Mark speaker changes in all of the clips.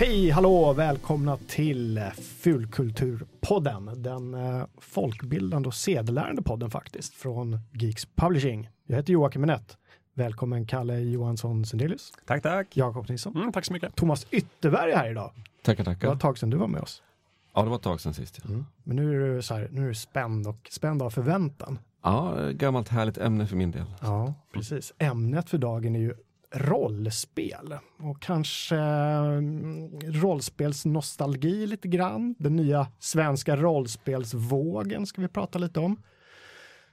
Speaker 1: Hej, hallå, välkomna till Fulkulturpodden. Den eh, folkbildande och sedelärande podden faktiskt från Geeks Publishing. Jag heter Joakim Minett. Välkommen Kalle Johansson Sendelius.
Speaker 2: Tack, tack.
Speaker 1: Jakob Nilsson.
Speaker 2: Mm, tack så mycket.
Speaker 1: Thomas Ytterberg är här idag.
Speaker 3: Tackar,
Speaker 1: Det var
Speaker 3: tackar.
Speaker 1: ett tag sedan du var med oss.
Speaker 3: Ja, det var ett tag sedan sist. Ja,
Speaker 1: Men nu är du så här, nu är du spänd och spänd av förväntan.
Speaker 3: ja gammalt härligt ämne för min del.
Speaker 1: Ja, precis. Ämnet för dagen är ju rollspel och kanske mm, rollspelsnostalgi lite grann. Den nya svenska rollspelsvågen ska vi prata lite om.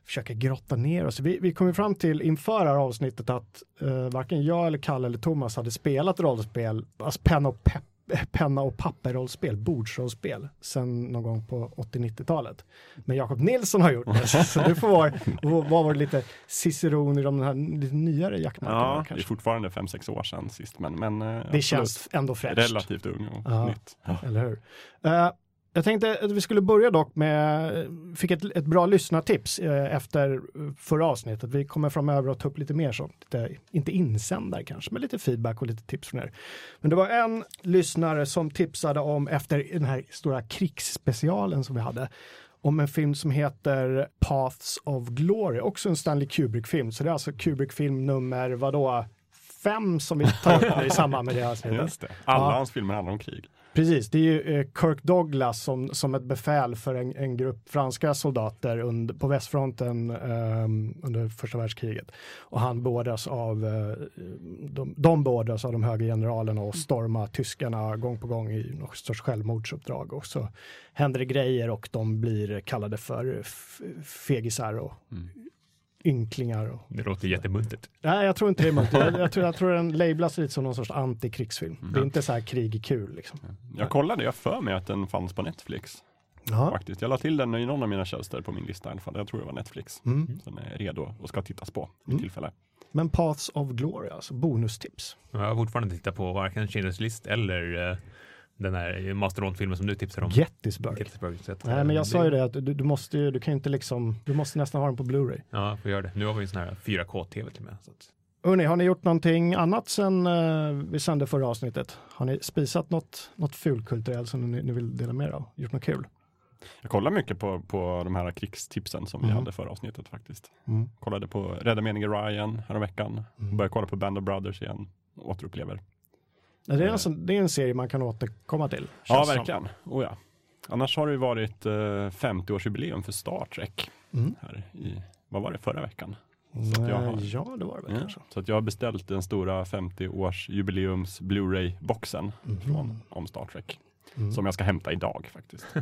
Speaker 1: Försöka grotta ner oss. Vi, vi kom ju fram till inför det här avsnittet att eh, varken jag eller Kalle eller Thomas hade spelat rollspel, alltså penna och, pep, penna och papperrollspel, bordsrollspel, sen någon gång på 80-90-talet. Men Jakob Nilsson har gjort det, så du får vara, vara vara lite ciceron i de här lite nyare jaktmarkerna.
Speaker 2: Ja, det är
Speaker 1: kanske.
Speaker 2: fortfarande 5-6 år sedan sist, men, men eh,
Speaker 1: Det
Speaker 2: absolut.
Speaker 1: känns ändå fräscht.
Speaker 2: relativt ung och
Speaker 1: Ja.
Speaker 2: nytt.
Speaker 1: Eller hur? Eh, jag tänkte att vi skulle börja dock med, fick ett, ett bra lyssnartips uh, efter förra avsnittet. Vi kommer framöver att ta upp lite mer sånt, lite, inte insändare kanske, men lite feedback och lite tips från er. Men det var en lyssnare som tipsade om, efter den här stora krigsspecialen som vi hade, om en film som heter Paths of Glory, också en Stanley Kubrick-film. Så det är alltså Kubrick-film nummer, vadå, fem som vi tar upp i samband med det här avsnittet.
Speaker 2: Alla
Speaker 1: Ja.
Speaker 2: hans filmer handlar om krig.
Speaker 1: Precis, det är ju eh, Kirk Douglas som, som ett befäl för en, en grupp franska soldater under, på västfronten um, under första världskriget. Och han beordras av, eh, de, de beordras av de höga generalerna att storma tyskarna gång på gång i något sorts självmordsuppdrag. Och så händer det grejer och de blir kallade för fegisar och
Speaker 2: Mm
Speaker 1: ynklingar. Och,
Speaker 4: Det låter jättemuntert.
Speaker 1: nej, jag tror inte det är mörkt. Jag, jag, tror, jag tror den lablas lite som någon sorts antikrigsfilm.
Speaker 2: Mm.
Speaker 1: Det är inte så här krig är kul liksom.
Speaker 2: Jag kollade, jag för mig att den fanns på Netflix.
Speaker 1: Ja.
Speaker 2: Faktiskt. Jag la till den i någon av mina tjänster på min lista i alla fall. Jag tror det var Netflix.
Speaker 1: Mm.
Speaker 2: Så den är redo och ska tittas på vid
Speaker 1: Mm.
Speaker 2: tillfälle.
Speaker 1: Men Paths of Glory, alltså bonustips.
Speaker 4: Jag har fortfarande tittat på varken Schindler's list eller eh, den här Masteron-filmen som du tipsade om.
Speaker 1: Gettysburg.
Speaker 4: Gettysburg. Så att,
Speaker 1: Nej, men jag sa ju det att du, du måste ju, du kan ju inte liksom, du måste nästan ha den på Blu-ray.
Speaker 4: Ja, får göra det. Nu har vi en sån här 4K-tv till och med. Så att,
Speaker 1: Hörrni, har ni gjort någonting annat sen eh, vi sände förra avsnittet? Har ni spisat något, något fulkulturellt som ni, ni vill dela med er av? Gjort något kul?
Speaker 2: Jag kollar mycket på, på de här krigstipsen som vi
Speaker 1: Mhm.
Speaker 2: hade förra avsnittet faktiskt.
Speaker 1: Mm.
Speaker 2: Kollade på Rädda meningen Ryan häromveckan.
Speaker 1: Mm.
Speaker 2: Började kolla på Band of Brothers igen. Återupplever.
Speaker 1: Det, är en, sån- det är en serie man kan återkomma till.
Speaker 2: Ja, verkligen. Oh, ja. Annars har det ju varit eh, 50-årsjubileum för Star Trek
Speaker 1: Mm.
Speaker 2: här i, vad var det, förra veckan? Så jag har-
Speaker 1: Ja, det var det väl
Speaker 2: Ja.
Speaker 1: kanske.
Speaker 2: Så att jag har beställt den stora 50-årsjubileums Blu-ray-boxen från om Star Trek.
Speaker 1: Mm.
Speaker 2: Som jag ska hämta idag faktiskt.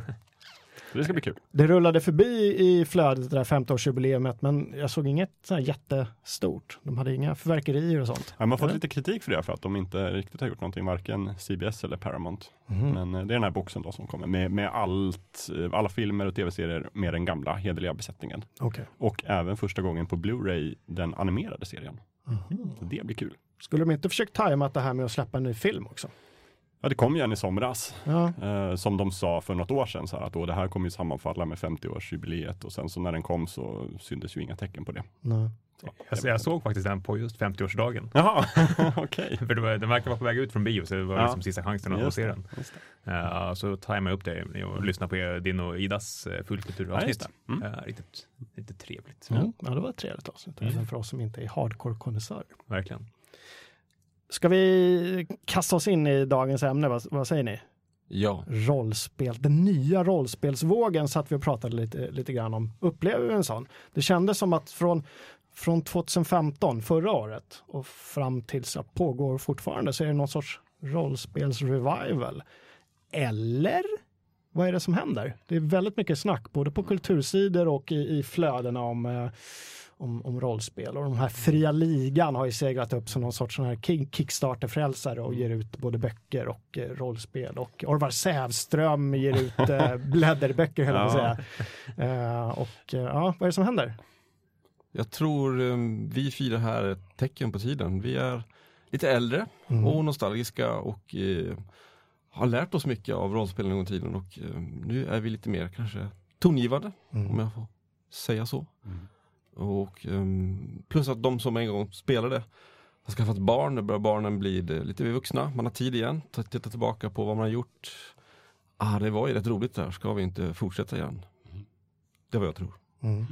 Speaker 2: Så det ska bli kul.
Speaker 1: Det rullade förbi i flödet det där 50-årsjubileumet, men jag såg inget så jättestort. De hade inga förverkerier och sånt.
Speaker 2: Ja, man har fått lite kritik för det för att de inte riktigt har gjort någonting, varken CBS eller Paramount.
Speaker 1: Mhm.
Speaker 2: Men eh, det är den här boxen då som kommer med, med allt, eh, alla filmer och tv-serier med den gamla hederliga besättningen.
Speaker 1: Okej.
Speaker 2: Och även första gången på Blu-ray den animerade serien.
Speaker 1: Mhm.
Speaker 2: Så det blir kul.
Speaker 1: Skulle de inte försökt tajma det här med att släppa en ny film också?
Speaker 2: Ja, det kom ju en i somras.
Speaker 1: Ja,
Speaker 2: Eh, som de sa för något år sedan, så här, att då, det här kommer ju sammanfalla med 50-årsjubileet och sen så när den kom så syntes ju inga tecken på det.
Speaker 1: nej.
Speaker 2: Så,
Speaker 4: jag, jag såg faktiskt den på just 50-årsdagen.
Speaker 2: Jaha, okej.
Speaker 4: För det var, den verkar vara på väg ut från bio, så det var
Speaker 2: Ja.
Speaker 4: liksom sista chansen att se den. Uh, så tajmade jag upp det och lyssnade på er- din och Idas uh,
Speaker 2: Ja, just
Speaker 4: fullkulturavsnitt.
Speaker 2: det. Mm.
Speaker 4: Eh, riktigt, riktigt trevligt.
Speaker 1: Mm. Ja, det var ett trevligt avsnitt,
Speaker 4: Mm.
Speaker 1: även för oss som inte är hardcore-konnässörer.
Speaker 4: Verkligen.
Speaker 1: Ska vi kasta oss in i dagens ämne? Vad, vad säger ni?
Speaker 3: Ja,
Speaker 1: Rollspel, den nya rollspelsvågen satt vi och pratade lite, lite grann om. Upplever vi en sån? Det kändes som att från, från 2015, förra året, och fram tills att pågår fortfarande så är det någon sorts rollspelsrevival. Eller? Vad är det som händer? Det är väldigt mycket snack både på kultursidor och i, i flödena om eh, om, om rollspel och de här fria ligan har ju seglat upp som någon sorts sån här ki- Kickstarter-frälsare och ger ut både böcker och eh, rollspel och Orvar Sävström ger ut eh, blädderböcker höll jag säga. Eh, och eh, ja, vad är det som händer?
Speaker 3: jag tror eh, vi fyra här är ett tecken på tiden. Vi är lite äldre
Speaker 1: Mm.
Speaker 3: och nostalgiska och eh, har lärt oss mycket av rollspel en gång i tiden och eh, nu är vi lite mer kanske tongivande,
Speaker 1: Mm.
Speaker 3: om jag får säga så.
Speaker 2: Mm.
Speaker 3: Och um, plus att de som en gång spelade har skaffat barn, nu börjar barnen bli eh, lite mer vuxna, man har tid igen, titta tillbaka på vad man har gjort. Ah, det var ju rätt roligt där, ska vi inte fortsätta igen? Det är vad jag tror.
Speaker 1: Mm.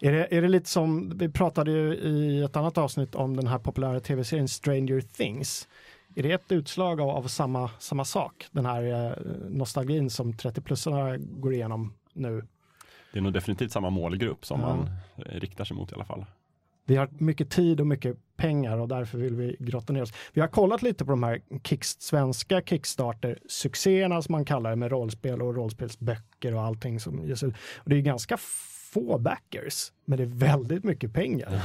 Speaker 1: Är, det, är det lite som, vi pratade ju i ett annat avsnitt om den här populära tv-serien Stranger Things. Är det ett utslag av, av samma, samma sak? Den här eh, nostalgin som 30-plussarna går igenom nu.
Speaker 2: Det är nog definitivt samma målgrupp som
Speaker 1: Ja.
Speaker 2: man eh, riktar sig mot i alla fall.
Speaker 1: Vi har mycket tid och mycket pengar och därför vill vi grotta ner oss. Vi har kollat lite på de här kick, svenska Kickstarter-succéerna som man kallar det med rollspel och rollspelsböcker och allting som ges ut. Och det är ganska få backers, men det är väldigt mycket pengar.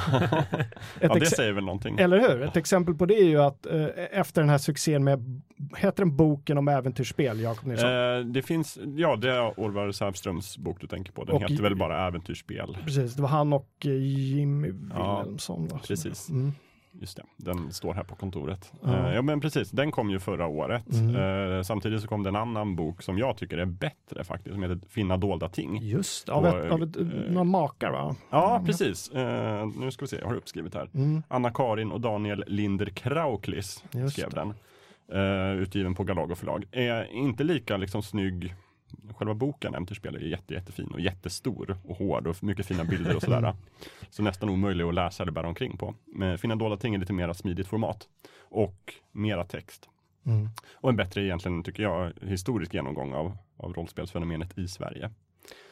Speaker 2: Ja, det säger väl någonting.
Speaker 1: Eller hur? Ett exempel på det är ju att eh, efter den här succén med, heter den boken om äventyrsspel, Jakob Nilsson?
Speaker 2: Eh, det finns, ja det är Orvar Sävströms bok du tänker på. Den
Speaker 1: Och-
Speaker 2: heter väl bara Äventyrsspel.
Speaker 1: Precis, det var han och eh, Jimmy
Speaker 2: Ja,
Speaker 1: Wilhelmsson. va?
Speaker 2: precis.
Speaker 1: Mm.
Speaker 2: Just det, den står här på kontoret.
Speaker 1: Ja.
Speaker 2: Eh, ja men precis, den kom ju förra året.
Speaker 1: Mm.
Speaker 2: Eh, samtidigt så kom det en annan bok som jag tycker är bättre faktiskt, som heter Finna dolda ting.
Speaker 1: Just av,
Speaker 2: Och,
Speaker 1: ett, av ett,
Speaker 2: eh,
Speaker 1: några makar va?
Speaker 2: Ja, precis. Eh, nu ska vi se, jag har uppskrivit här.
Speaker 1: Mm,
Speaker 2: Anna-Karin och Daniel Linder Krauklis skrev den. Uh, utgiven på Galago förlag. Är inte lika liksom snygg. Själva boken Äventyrsspel är jätte, jättefin och jättestor och hård och mycket fina bilder och sådär. Så nästan omöjlig att läsa eller bära omkring på. Men Finna dolda ting är lite mera smidigt format och mera text.
Speaker 1: mm.
Speaker 2: Och en bättre egentligen, tycker jag, historisk genomgång av, av rollspelsfenomenet i Sverige.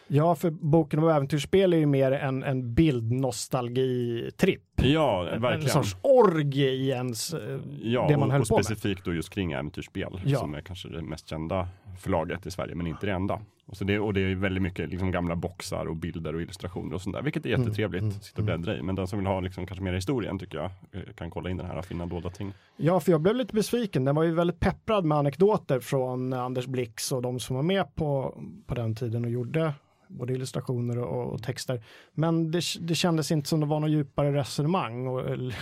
Speaker 1: Ja, för boken om äventyrsspel är ju mer en, en bildnostalgitripp.
Speaker 2: Ja,
Speaker 1: En, en
Speaker 2: verkligen.
Speaker 1: sorts orgie i ens, eh,
Speaker 2: Ja,
Speaker 1: det man
Speaker 2: och,
Speaker 1: höll
Speaker 2: och
Speaker 1: på med.
Speaker 2: specifikt då just kring äventyrsspel
Speaker 1: Ja.
Speaker 2: som är kanske det mest kända förlaget i Sverige, men inte det enda. Och, så det, och det är väldigt mycket liksom gamla boxar och bilder och illustrationer och sånt där, vilket är
Speaker 1: Mm,
Speaker 2: jättetrevligt
Speaker 1: mm,
Speaker 2: att sitta och bläddra i. Men den som vill ha liksom kanske mer historien tycker jag eh, kan kolla in den här Finna dolda ting.
Speaker 1: Ja, för jag blev lite besviken. Den var ju väldigt pepprad med anekdoter från Anders Blix och de som var med på, på den tiden och gjorde både illustrationer och, och texter. Men det, det kändes inte som det var något djupare resonemang och l-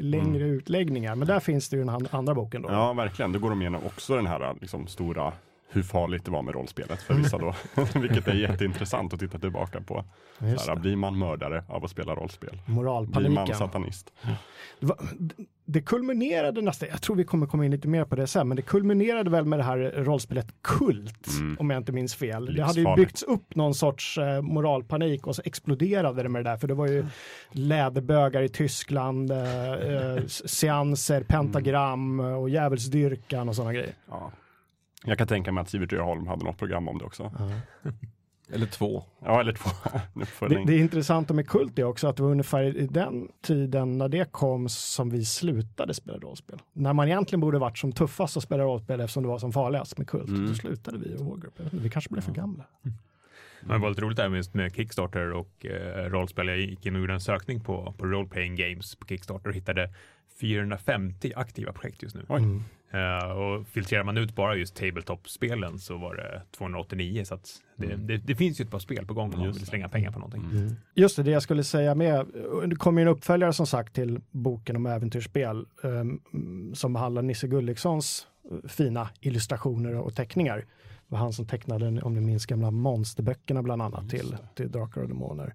Speaker 1: längre utläggningar. Men där finns det ju den andra boken då.
Speaker 2: Mm. Ja, verkligen. Då går de igenom också den här liksom, stora hur farligt det var med rollspelet för vissa då. Vilket är jätteintressant att titta tillbaka på.
Speaker 1: Just
Speaker 2: Så här,
Speaker 1: det.
Speaker 2: blir man mördare av att spela rollspel? Blir man
Speaker 1: Moralpaniken.
Speaker 2: satanist?
Speaker 1: Det, var, det kulminerade nästan, jag tror vi kommer komma in lite mer på det sen, men det kulminerade väl med det här rollspelet Kult,
Speaker 2: Mm.
Speaker 1: om jag inte minns fel. Det hade ju
Speaker 2: Livsfarligt.
Speaker 1: byggts upp någon sorts eh, moralpanik och så exploderade det med det där, för det var ju läderbögar i Tyskland, eh, eh, seanser, pentagram och djävulsdyrkan och sådana grejer.
Speaker 2: Ja. Jag kan tänka mig att Sivert Öholm hade något program om det också.
Speaker 3: Eller två.
Speaker 2: Ja, eller två.
Speaker 1: Det, det intressanta med Kult är också att det var ungefär i den tiden när det kom som vi slutade spela rollspel. När man egentligen borde varit som tuffast att spela rollspel eftersom det var som farligast med Kult.
Speaker 2: Mm.
Speaker 1: Då slutade vi och vår grupp. Vi kanske blev för gamla.
Speaker 4: Men det var lite roligt där med, med Kickstarter och eh, rollspel. Jag gick in och gjorde en sökning på, på Role Playing Games på Kickstarter och hittade 450 aktiva projekt just nu.
Speaker 2: Oj.
Speaker 1: Mm.
Speaker 4: Eh, och filtrerar man ut bara just tabletop-spelen så var det 289. Så att det,
Speaker 2: Mm.
Speaker 4: det, det finns ju ett par spel på gång om man vill
Speaker 2: det.
Speaker 4: slänga pengar på någonting.
Speaker 2: Mm.
Speaker 1: Just det, det jag skulle säga med, det kommer ju en uppföljare som sagt till boken om äventyrsspel um, som behandlar Nisse Gullikssons eh, fina illustrationer och teckningar. Det var han som tecknade, om ni minns, gamla monsterböckerna bland annat till, till Drakar och Demoner.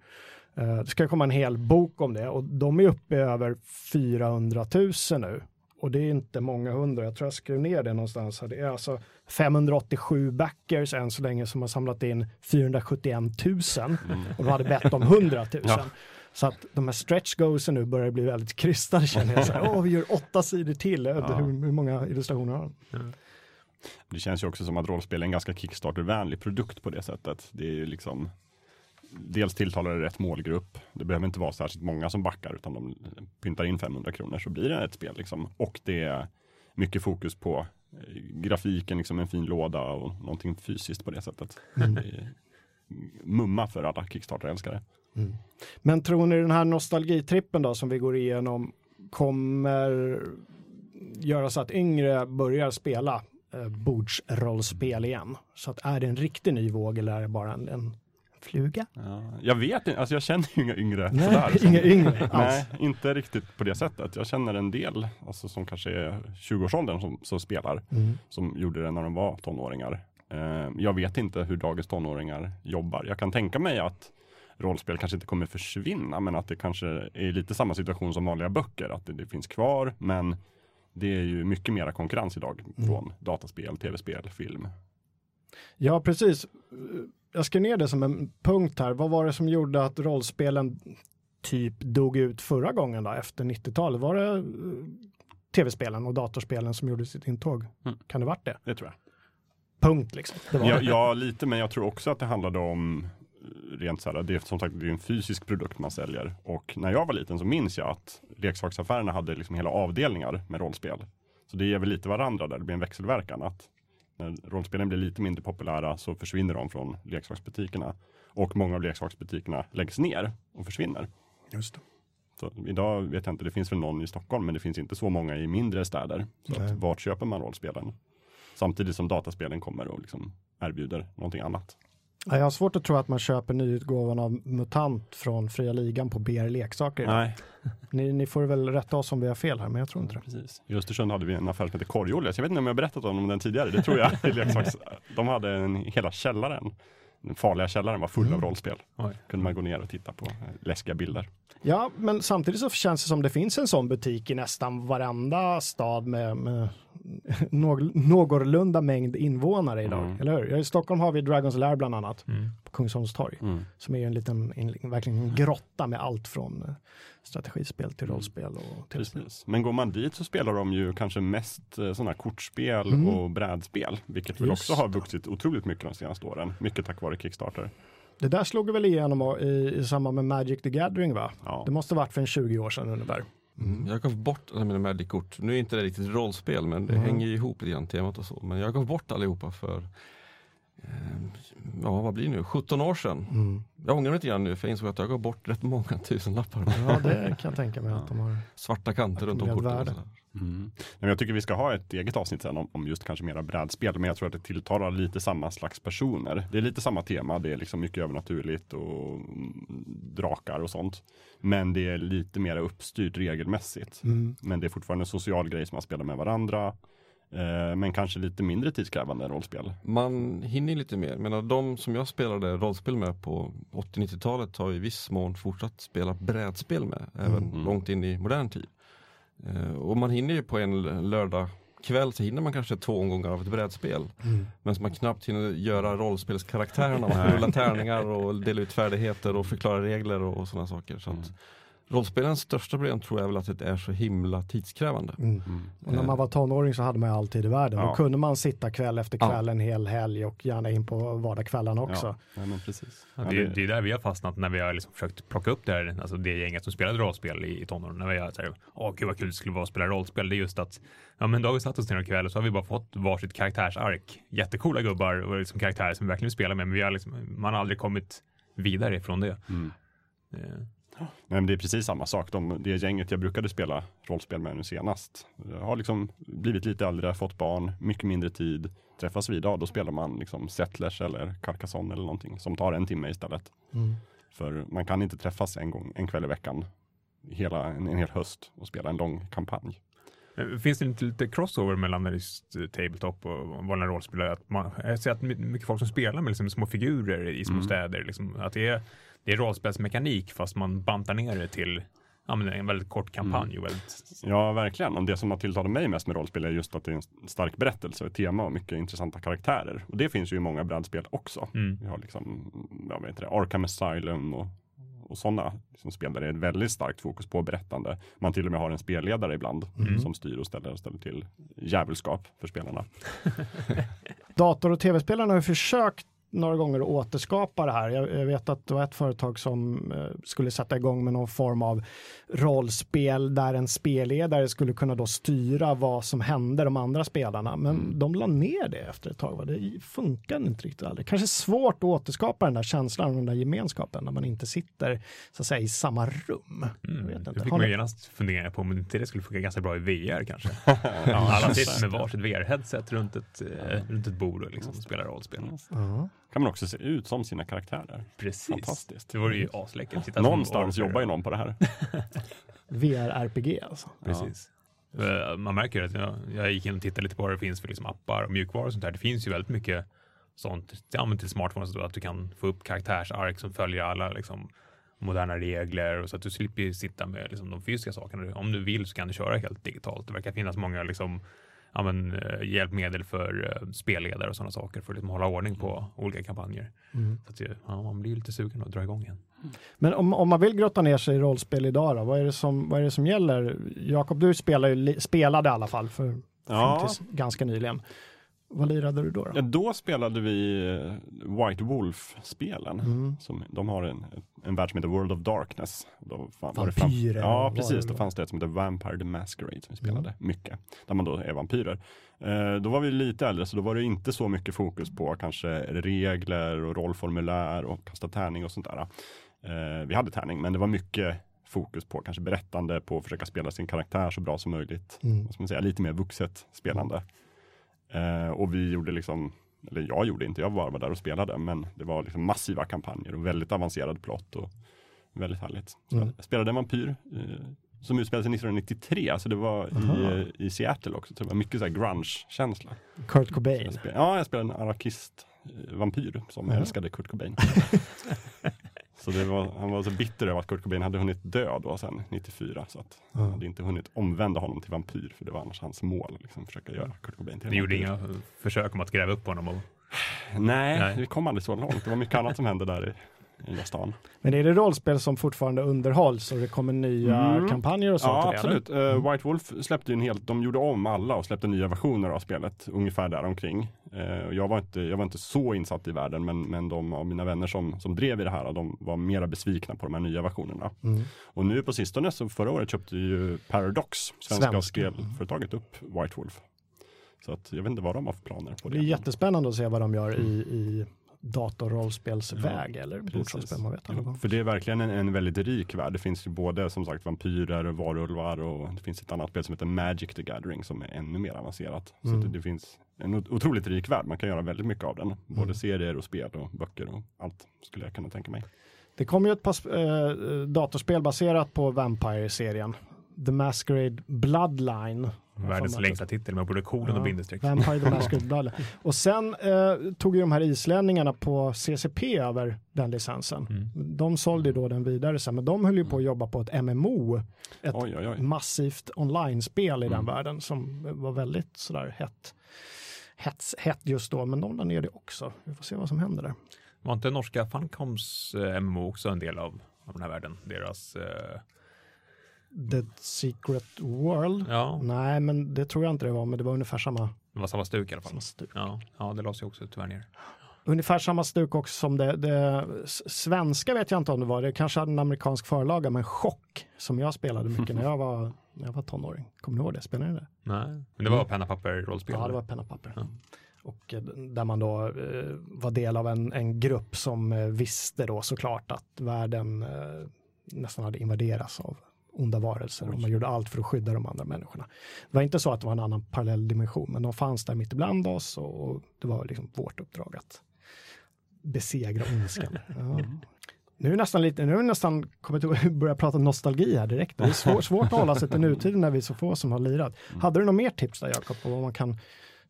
Speaker 1: Eh, det ska komma en hel bok om det och de är uppe i över 400 000 nu. Och det är inte många hundra, jag tror jag skrev ner det någonstans. Det är alltså 587 backers än så länge som har samlat in 471 000
Speaker 2: Mm.
Speaker 1: och de hade bett om 100 000.
Speaker 2: Ja.
Speaker 1: Så att de här stretch goalsen nu börjar bli väldigt krystade känner jag. Så här, Åh, vi gör åtta sidor till.
Speaker 2: Ja.
Speaker 1: Hur, hur många illustrationer har de?
Speaker 2: Det känns ju också som att rollspel är en ganska Kickstarter-vänlig produkt på det sättet. Det är ju liksom Dels tilltalar det rätt målgrupp. Det behöver inte vara särskilt många som backar utan de pyntar in 500 kronor så blir det ett spel liksom. Och det är mycket fokus på eh, grafiken, liksom en fin låda och någonting fysiskt på det sättet.
Speaker 1: Mm.
Speaker 2: Det mumma för alla Kickstarter-älskare.
Speaker 1: Men tror ni den här nostalgitrippen då som vi går igenom kommer göra så att yngre börjar spela eh, bordsrollspel igen? Så att är det en riktig ny våg eller är det bara en, en fluga?
Speaker 2: Ja, jag vet inte, alltså jag känner ju inga yngre
Speaker 1: Nej,
Speaker 2: sådär, som-
Speaker 1: inga yngre alls.
Speaker 2: Nej, inte riktigt på det sättet. Jag känner en del, alltså som kanske är 20-årsåldern som, som spelar,
Speaker 1: Mm.
Speaker 2: som gjorde det när de var tonåringar. Eh, jag vet inte hur dagens tonåringar jobbar. Jag kan tänka mig att, rollspel kanske inte kommer försvinna, men att det kanske är lite samma situation som vanliga böcker, att det, det finns kvar, men det är ju mycket mera konkurrens idag från dataspel, tv-spel, film.
Speaker 1: Ja, precis. Jag skrev ner det som en punkt här. Vad var det som gjorde att rollspelen typ dog ut förra gången då, efter 90-talet? Var det eh, tv-spelen och datorspelen som gjorde sitt intåg?
Speaker 2: Mm.
Speaker 1: Kan det varit det?
Speaker 2: Det tror jag.
Speaker 1: Punkt liksom.
Speaker 2: Ja, ja, lite, men jag tror också att det handlade om eh, rent så här, det är som sagt det är en fysisk produkt man säljer. Och när jag var liten så minns jag att leksaksaffärerna hade liksom hela avdelningar med rollspel. Så det ger väl lite varandra där, det blir en växelverkan. Att när rollspelen blir lite mindre populära så försvinner de från leksaksbutikerna. Och många av leksaksbutikerna läggs ner och försvinner.
Speaker 1: Just det.
Speaker 2: Så idag vet jag inte, det finns väl någon i Stockholm, men det finns inte så många i mindre städer. Så
Speaker 1: Nej.
Speaker 2: att, vart köper man rollspelen? Samtidigt som dataspelen kommer och liksom erbjuder någonting annat.
Speaker 1: Ja, jag har svårt att tro att man köper nyutgåvan av MUTANT från Fria Ligan på BR Leksaker.
Speaker 2: Nej,
Speaker 1: Ni, ni får väl rätta oss om vi har fel här, men jag tror inte det.
Speaker 2: precis. I Östersund hade vi en affär som heter Korg-Olle. Så Jag vet inte om jag har berättat om den tidigare, det tror jag. De hade en, hela källaren. Den farliga källaren var full av rollspel.
Speaker 4: Oj.
Speaker 2: Kunde man gå ner och titta på eh, läskiga bilder.
Speaker 1: Ja, men samtidigt så känns det som det finns en sån butik i nästan varenda stad med, med någ- någorlunda mängd invånare idag,
Speaker 2: Mm.
Speaker 1: eller hur? I Stockholm har vi Dragons Lair bland annat,
Speaker 4: Mm.
Speaker 1: på Kungsholms torg, som är ju en liten, en, verkligen en grotta med allt från eh, strategispel till rollspel och tv-spel.
Speaker 2: Precis. Men går man dit så spelar de ju kanske mest eh, sådana kortspel
Speaker 1: Mm.
Speaker 2: och brädspel, vilket väl
Speaker 1: Just
Speaker 2: också har vuxit otroligt mycket de senaste åren. Mycket tack vare Kickstarter.
Speaker 1: Det där slog väl igenom i, i samband med Magic the Gathering va?
Speaker 2: Ja.
Speaker 1: Det måste varit för en 20 år sedan ungefär.
Speaker 3: Mm. Jag gav bort alla mina Magic-kort. Nu är inte det riktigt rollspel men det
Speaker 1: Mm.
Speaker 3: hänger ju ihop lite grann temat och så. Men jag gav bort allihopa för Ja vad blir det nu? 17 år sedan.
Speaker 1: Mm.
Speaker 3: Jag ångrar mig lite grann nu för jag insåg att jag gav bort rätt många tusenlappar.
Speaker 1: Ja, det kan jag tänka mig att de har.
Speaker 3: Svarta kanter runt om korten.
Speaker 2: Mm. Men jag tycker vi ska ha ett eget avsnitt sen om, om just kanske mera brädspel, men jag tror att det tilltalar lite samma slags personer. Det är lite samma tema, det är liksom mycket övernaturligt och mm, drakar och sånt. Men det är lite mer uppstyrt regelmässigt.
Speaker 1: Mm.
Speaker 2: Men det är fortfarande en social grej som man spelar med varandra. Eh, men kanske lite mindre tidskrävande rollspel.
Speaker 3: Man hinner ju lite mer. Men de som jag spelade rollspel med på 80-90-talet har i viss mån fortsatt spela brädspel med. Även
Speaker 2: Mm.
Speaker 3: långt in i modern tid. Eh, och man hinner ju på en lördag kväll så hinner man kanske två omgångar av ett brädspel.
Speaker 1: Mm.
Speaker 3: Men man knappt hinner göra rollspelskaraktärerna. Man rulla tärningar och dela ut färdigheter och förklara regler och, och sådana saker. Så att rollspelens största problem tror jag väl att det är så himla tidskrävande.
Speaker 1: Mm. Och när man var tonåring så hade man ju all tid i världen.
Speaker 2: Ja.
Speaker 1: Då kunde man sitta kväll efter
Speaker 3: Ja.
Speaker 1: kväll en hel helg och gärna in på vardagskvällarna också.
Speaker 2: Ja, ja men precis.
Speaker 4: Ja,
Speaker 2: Ja,
Speaker 4: det,
Speaker 2: det-
Speaker 4: det är där vi har fastnat när vi har liksom försökt plocka upp det här, alltså det gänget som spelade rollspel i, i tonåren. När vi har såhär, åh gud vad kul det skulle vara att spela rollspel. Det är just att, ja men då har vi satt oss ner en kväll och så har vi bara fått varsitt karaktärsark. Jättecoola gubbar och liksom karaktärer som vi verkligen vill spela med, men vi har liksom, man har aldrig kommit vidare ifrån det.
Speaker 2: Mm. Nej, men det är precis samma sak. De, det gänget jag brukade spela rollspel med nu senast jag har liksom blivit lite äldre, fått barn, mycket mindre tid. Träffas vi idag, då spelar man liksom Settlers eller Carcassonne eller någonting som tar en timme istället.
Speaker 1: Mm.
Speaker 2: För man kan inte träffas en gång, en kväll i veckan, hela, en, en hel höst och spela en lång kampanj.
Speaker 4: Eh, Finns det inte lite crossover mellan just eh, tabletop och vanliga rollspelare? Att man, jag ser att my- mycket folk som spelar med liksom små figurer i små
Speaker 2: Mm.
Speaker 4: städer, liksom, att det är, det är rollspelsmekanik fast man bantar ner det till ja, men en väldigt kort kampanj. Och väldigt,
Speaker 2: Ja, verkligen. Och det som har tilltalat mig mest med rollspel är just att det är en stark berättelse, ett tema och mycket intressanta karaktärer. Och det finns ju i många brädspel också.
Speaker 4: mm.
Speaker 2: Vi har liksom, jag vet inte, Arkham Asylum och, och sådana liksom spel där det är ett väldigt starkt fokus på berättande. Man till och med har en spelledare ibland
Speaker 4: Mm.
Speaker 2: som styr och ställer, och ställer till djävulskap för spelarna.
Speaker 1: Dator och tv-spelarna har ju försökt några gånger att återskapa det här. Jag, jag vet att det var ett företag som eh, skulle sätta igång med någon form av rollspel där en spelledare skulle kunna då styra vad som hände de andra spelarna. Men
Speaker 2: Mm.
Speaker 1: de la ner det efter ett tag. Va? Det funkar inte riktigt aldrig. Kanske svårt att återskapa den där känslan och den där gemenskapen när man inte sitter så att säga i samma rum. Jag
Speaker 4: Mm.
Speaker 1: vet
Speaker 4: Det
Speaker 1: inte.
Speaker 4: fick
Speaker 1: Har
Speaker 4: man genast fundera på om inte det skulle funka ganska bra i VR kanske. Alla sitter med varsitt VR-headset runt ett, eh, runt ett bord och liksom spelar rollspel.
Speaker 1: Ja.
Speaker 2: Kan man också se ut som sina karaktärer.
Speaker 4: Precis.
Speaker 2: Fantastiskt.
Speaker 4: Det vore ju asläckert.
Speaker 2: Någonstans jobbar ju någon på det här.
Speaker 1: VR-RPG alltså.
Speaker 4: Precis. Eh, Man märker att jag, jag gick in och tittade lite på vad det finns för liksom appar och mjukvaror och sånt där. Det finns ju väldigt mycket sånt ja, men till smartphones då, att du kan få upp karaktärsark som följer alla liksom, moderna regler och så att du slipper sitta med liksom, de fysiska sakerna. Om du vill så kan du köra helt digitalt. Det verkar finnas många liksom, ja, men, eh, hjälpmedel för uh, spelledare och sådana saker för att liksom, hålla ordning på olika kampanjer.
Speaker 1: Mm.
Speaker 4: Så att, ja, man blir lite sugen att dra igång igen.
Speaker 1: Men om, om man vill grotta ner sig i rollspel idag då, vad är det som, vad är det som gäller? Jakob, du spelar ju, spelade i alla fall för,
Speaker 2: Ja.
Speaker 1: ganska nyligen. Vad lirade du då? då?
Speaker 2: Ja, då spelade vi eh, White Wolf-spelen.
Speaker 1: Mm.
Speaker 2: Som, de har en, en värld som heter World of Darkness. Då fan, fram-
Speaker 1: Vampyrer och
Speaker 2: Ja, precis. Då fanns det ett som heter Vampire the Masquerade som vi spelade
Speaker 1: Mm.
Speaker 2: mycket. Där man då är vampyrer. Eh, då var vi lite äldre så då var det inte så mycket fokus på kanske regler och rollformulär och kasta tärning och sånt där. Eh, vi hade tärning men det var mycket fokus på kanske berättande, på att försöka spela sin karaktär så bra som möjligt.
Speaker 1: Mm.
Speaker 2: Vad man säga, lite mer vuxet spelande. Eh, och vi gjorde liksom, eller jag gjorde inte, jag bara var där och spelade, men det var liksom massiva kampanjer och väldigt avancerad plott och väldigt härligt.
Speaker 1: Mm.
Speaker 2: Jag spelade en vampyr eh, som utspelade sig 1993, så det var i, eh, i Seattle också, så det var mycket så här grunge-känsla.
Speaker 1: Kurt Cobain.
Speaker 2: jag spelade, ja, jag spelade en anarkist eh, som
Speaker 1: Ja.
Speaker 2: älskade Kurt Cobain. så det var, han var så bitter över att Kurt Cobain hade hunnit dö då sen 94, så att han hade inte hunnit omvända honom till vampyr, för det var annars hans mål, liksom, försöka göra Kurt Cobain till
Speaker 4: Ni gjorde inga försök om att gräva upp honom och
Speaker 2: Nej,
Speaker 4: Nej.
Speaker 2: vi kom aldrig så långt. Det var mycket annat som hände där i, där stan.
Speaker 1: Men är det rollspel som fortfarande underhålls och det kommer nya
Speaker 2: Mm.
Speaker 1: kampanjer och så?
Speaker 2: Ja, absolut. Eh, White Wolf släppte ju en helt, de gjorde om alla och släppte nya versioner av spelet, ungefär där omkring. Eh, jag, var inte, jag var inte så insatt i världen, men, men de av mina vänner som, som drev i det här, de var mera besvikna på de här nya versionerna.
Speaker 1: Mm.
Speaker 2: Och nu på sistone, så förra året köpte ju Paradox, svenska
Speaker 1: Svenska.
Speaker 2: spelföretaget, upp White Wolf. Så att jag vet inte vad de har för planer på
Speaker 1: Det
Speaker 2: det.
Speaker 1: är jättespännande att se vad de gör i, i datorrollspelsväg eller
Speaker 2: Precis.
Speaker 1: bordsrollspel. Man vet aldrig vad.
Speaker 2: För det är verkligen en, en väldigt rik värld. Det finns ju både som sagt vampyrer, varulvar och det finns ett annat spel som heter Magic the Gathering som är ännu mer avancerat. Så
Speaker 1: Mm.
Speaker 2: att det, det finns en ot- otroligt rik värld. Man kan göra väldigt mycket av den. Både
Speaker 1: Mm.
Speaker 2: serier och spel och böcker och allt skulle jag kunna tänka mig.
Speaker 1: Det kom ju ett par eh, datorspel baserat på Vampire-serien. The Masquerade Bloodline.
Speaker 4: Världens längsta titel med både kolon
Speaker 1: Ja,
Speaker 4: och bindestreck.
Speaker 1: Vampire the Masquerade Bloodline. Och sen eh, tog ju de här islänningarna på CCP över den licensen.
Speaker 4: Mm.
Speaker 1: De sålde ju då den vidare sen, men de höll ju på att jobba på ett MMO. Ett
Speaker 2: Oj, oj, oj.
Speaker 1: massivt online-spel i den
Speaker 2: Mm.
Speaker 1: världen som var väldigt sådär hett. Hett, hett just då, men de la ner det också. Vi får se vad som händer där.
Speaker 4: Var inte norska Funcoms eh, MMO också en del av, av den här världen? Deras, eh,
Speaker 1: The Secret World?
Speaker 4: ja,
Speaker 1: Nej, men det tror jag inte det var, men det var ungefär samma,
Speaker 4: det var samma stuk i alla fall.
Speaker 1: samma stuk.
Speaker 4: Ja, ja det lades ju också tyvärr ner.
Speaker 1: Ungefär samma stuk också som det, det svenska vet jag inte om det var, det kanske hade en amerikansk förlaga, men Chock som jag spelade mycket när jag var, när jag var tonåring. Kommer ni ihåg det? Spelade ni det?
Speaker 4: Nej, men det var penna papper rollspel.
Speaker 1: Ja, det var penna papper.
Speaker 4: Ja.
Speaker 1: Och eh, där man då eh, var del av en, en grupp som eh, visste då såklart att världen eh, nästan hade invaderats av onda varelser och man gjorde allt för att skydda de andra människorna. Det var inte så att det var en annan parallell dimension, men de fanns där mitt ibland oss och, det var liksom vårt uppdrag att besegra ondskan. Ja. Nu är nästan lite, nu är nästan kommit att börja prata nostalgi här direkt. Det är svår, svårt att hålla sig till nutiden när vi är så få som har lirat. Hade du något mer tips där Jakob på vad man kan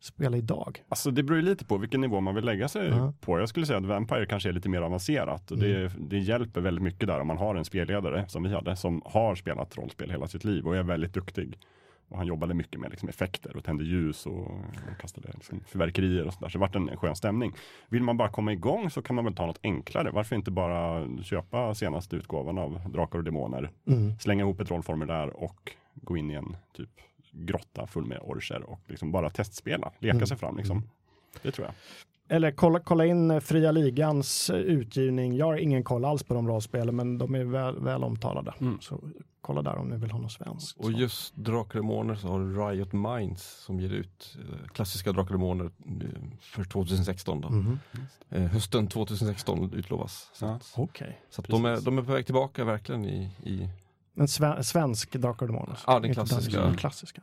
Speaker 1: spela idag?
Speaker 2: Alltså det beror ju lite på vilken nivå man vill lägga sig
Speaker 1: Ja.
Speaker 2: på. Jag skulle säga att Vampire kanske är lite mer avancerat. Och det, det hjälper väldigt mycket där om man har en spelledare som vi hade som har spelat rollspel hela sitt liv och är väldigt duktig. Och han jobbade mycket med liksom effekter och tände ljus och, och kastade liksom fyrverkerier och sådär. Så det vart en, en skön stämning. Vill man bara komma igång så kan man väl ta något enklare. Varför inte bara köpa senaste utgåvan av Drakar och Demoner,
Speaker 1: Mm.
Speaker 2: slänga ihop ett rollformulär och gå in i en typ grotta full med orcher och liksom bara testspela, leka
Speaker 1: Mm.
Speaker 2: sig fram liksom. Det tror jag.
Speaker 1: Eller kolla, kolla in eh, Fria Ligans eh, utgivning. Jag har ingen koll alls på de rollspelen, men de är väl, väl omtalade.
Speaker 2: Mm.
Speaker 1: Så kolla där om ni vill ha något svenskt.
Speaker 3: Och just Drakar så har Riot Minds som ger ut eh, klassiska Drakar för 2016. Då. Eh, hösten 2016 utlovas. Så,
Speaker 2: Ja.
Speaker 3: att,
Speaker 1: Okej.
Speaker 3: så att de, är, de är på väg tillbaka verkligen i, i
Speaker 1: En sve, svensk Drakar och Demoner?
Speaker 3: Ja, den klassiska.
Speaker 1: Dungeons- klassiska.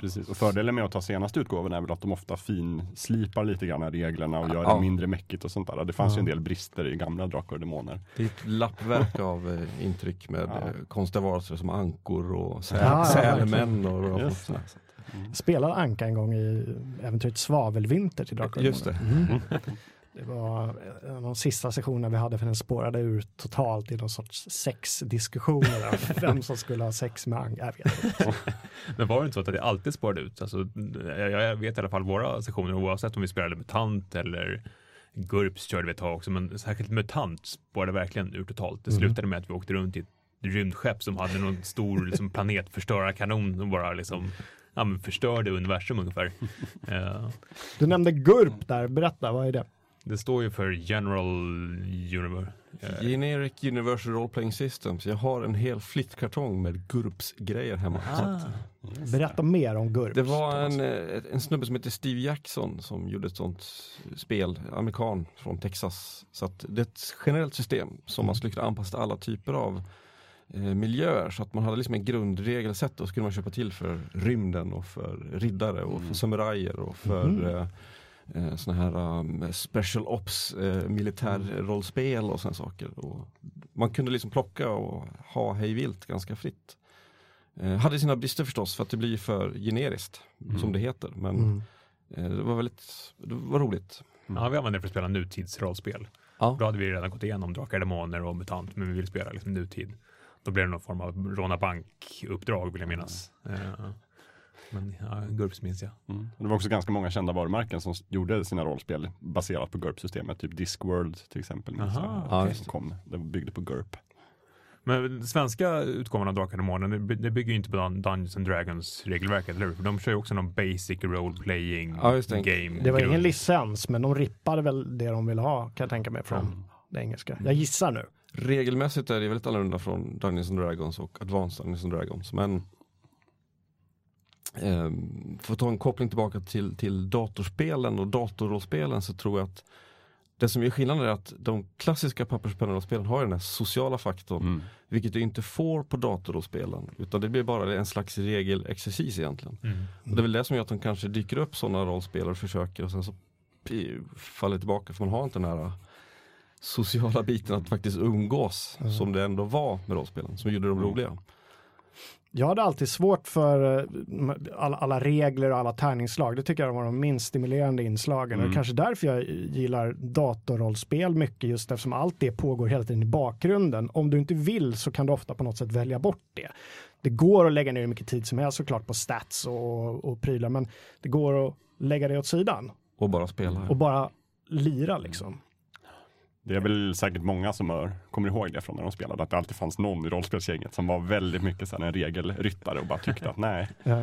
Speaker 2: Precis, och fördelen med att ta senaste utgåvan är väl att de ofta finslipar lite grann reglerna och gör
Speaker 3: Ja.
Speaker 2: det mindre mäckigt och sånt där. Det fanns
Speaker 1: Ja.
Speaker 2: ju en del brister i gamla Drakar och Demoner.
Speaker 3: Det är ett lappverk av eh, intryck med
Speaker 2: Ja.
Speaker 3: eh, konstiga varelser som ankor och säl,
Speaker 1: Ja, ja,
Speaker 3: sälmän och, och sånt.
Speaker 1: Jag spelade Anka en gång i äventyret Svavelvinter till Drakar och
Speaker 3: Just
Speaker 1: Demoner. Mm. Det var en av de sista sessionerna vi hade för den spårade ur totalt i någon sorts sexdiskussioner. om vem som skulle ha sex med Ang.
Speaker 4: Men var det inte så att det alltid spårade ut? Alltså, jag, vet i alla fall våra sessioner, oavsett om vi spelade MUTANT eller GURPS körde vi ett tag också, men särskilt MUTANT spårade verkligen ur totalt. Det
Speaker 1: Mm.
Speaker 4: slutade med att vi åkte runt i ett rymdskepp som hade någon stor liksom, planetförstörarkanon som bara liksom ja, förstörde universum ungefär. Eh,
Speaker 1: Du nämnde GURP där, berätta, vad är det?
Speaker 4: Det står ju för General Universe. Eh,
Speaker 3: Generic Universal Role Playing Systems. Jag har en hel flyttkartong med GURPS-grejer hemma. Så
Speaker 4: ah,
Speaker 3: att
Speaker 1: Berätta mer om GURP.
Speaker 3: det var en, eh, en snubbe som heter Steve Jackson som gjorde ett sånt spel, amerikan från Texas. Så att det är ett generellt system som man skulle kunna anpassa till alla typer av eh, miljöer. Så att man hade liksom en grundregelsätt och skulle man köpa till för rymden och för riddare och för samurajer och för
Speaker 1: Mhm.
Speaker 3: eh, eh, såna här um, special ops, eh, militärrollspel och såna saker. Och man kunde liksom plocka och ha hej vilt ganska fritt. Eh, hade sina brister förstås för att det blir för generiskt
Speaker 2: Mm.
Speaker 3: som det heter. Men
Speaker 1: Mm.
Speaker 3: eh, det var väldigt, det var roligt.
Speaker 4: ja, vi använde det för att spela nutidsrollspel.
Speaker 3: Ja.
Speaker 4: Då hade vi redan gått igenom Drakar, Demoner och MUTANT, men vi ville spela liksom nutid. Då blev det någon form av råna bank-uppdrag vill jag minnas. Eh, Men ja, GURPS minns jag.
Speaker 2: Mm. Det var också ganska många kända varumärken som gjorde sina rollspel baserat på GURP-systemet. Typ Discworld till exempel.
Speaker 4: Aha,
Speaker 2: jag.
Speaker 3: Ja,
Speaker 2: det. kom, det byggde på GURP.
Speaker 4: Men den svenska utgåvan av Drakar och Demoner, det, by- det bygger ju inte på Dun- Dungeons and Dragons regelverket, eller hur? För de kör ju också någon basic role playing
Speaker 3: Ja, just det.
Speaker 4: game.
Speaker 1: Det var ingen licens, men de rippade väl det de ville ha, kan jag tänka mig, från det engelska. Jag gissar nu.
Speaker 3: Regelmässigt är det väldigt annorlunda från Dungeons and Dragons och Advanced Dungeons and Dragons. Men ehm, för att ta en koppling tillbaka till, till datorspelen och datorrollspelen så tror jag att det som är skillnaden är att de klassiska papperspennrollspelen har den här sociala faktorn.
Speaker 2: Mm.
Speaker 3: Vilket du inte får på datorrollspelen. Utan det blir bara en slags regelexercis egentligen.
Speaker 4: Mm.
Speaker 3: Och det är väl det som gör att de kanske dyker upp sådana rollspel och försöker och sen så faller tillbaka för man har inte den här sociala biten att faktiskt umgås
Speaker 1: Mm.
Speaker 3: som det ändå var med rollspelen som gjorde dem
Speaker 2: Mm.
Speaker 3: roliga.
Speaker 1: Jag hade alltid svårt för eh, alla, alla regler och alla tärningsslag. Det tycker jag var de minst stimulerande inslagen.
Speaker 2: Mm.
Speaker 1: Och kanske därför jag gillar datorrollspel mycket, just eftersom allt det pågår hela tiden i bakgrunden. Om du inte vill så kan du ofta på något sätt välja bort det. Det går att lägga ner hur mycket tid som helst såklart på stats och, och prylar, men det går att lägga det åt sidan
Speaker 3: Och bara spela.
Speaker 1: och bara lira liksom.
Speaker 2: Det är väl säkert många som har, kommer ihåg det från när de spelade, att det alltid fanns någon i rollspelsgänget som var väldigt mycket en regelryttare och bara tyckte att nej,
Speaker 1: Ja.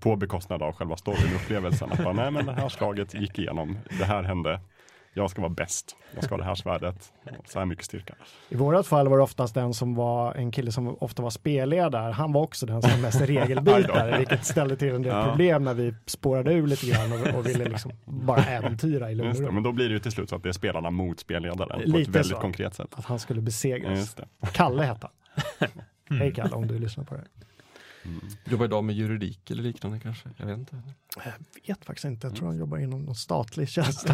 Speaker 2: på bekostnad av själva storyn, upplevelsen, att bara, nej men det här slaget gick igenom, det här hände, jag ska vara bäst, jag ska ha det här svärdet, så här mycket styrka.
Speaker 1: I vårat fall var det oftast den som var en kille som ofta var spelledare. Han var också den som var mest regelbitare, vilket ställde till en del
Speaker 2: Ja.
Speaker 1: problem när vi spårade ur lite grann och, och ville liksom bara äventyra i lugn
Speaker 2: men då blir det ju till slut så att det är spelarna mot spelledaren på
Speaker 1: Lite
Speaker 2: ett väldigt
Speaker 1: så.
Speaker 2: konkret sätt.
Speaker 1: Att han skulle besegras. Kalle hette han. Hej Kalle, om du lyssnar på det.
Speaker 2: Mm.
Speaker 3: Jobbar idag med juridik eller liknande kanske. Jag vet inte.
Speaker 1: Jag vet faktiskt inte, jag tror han jobbar inom någon statlig tjänst.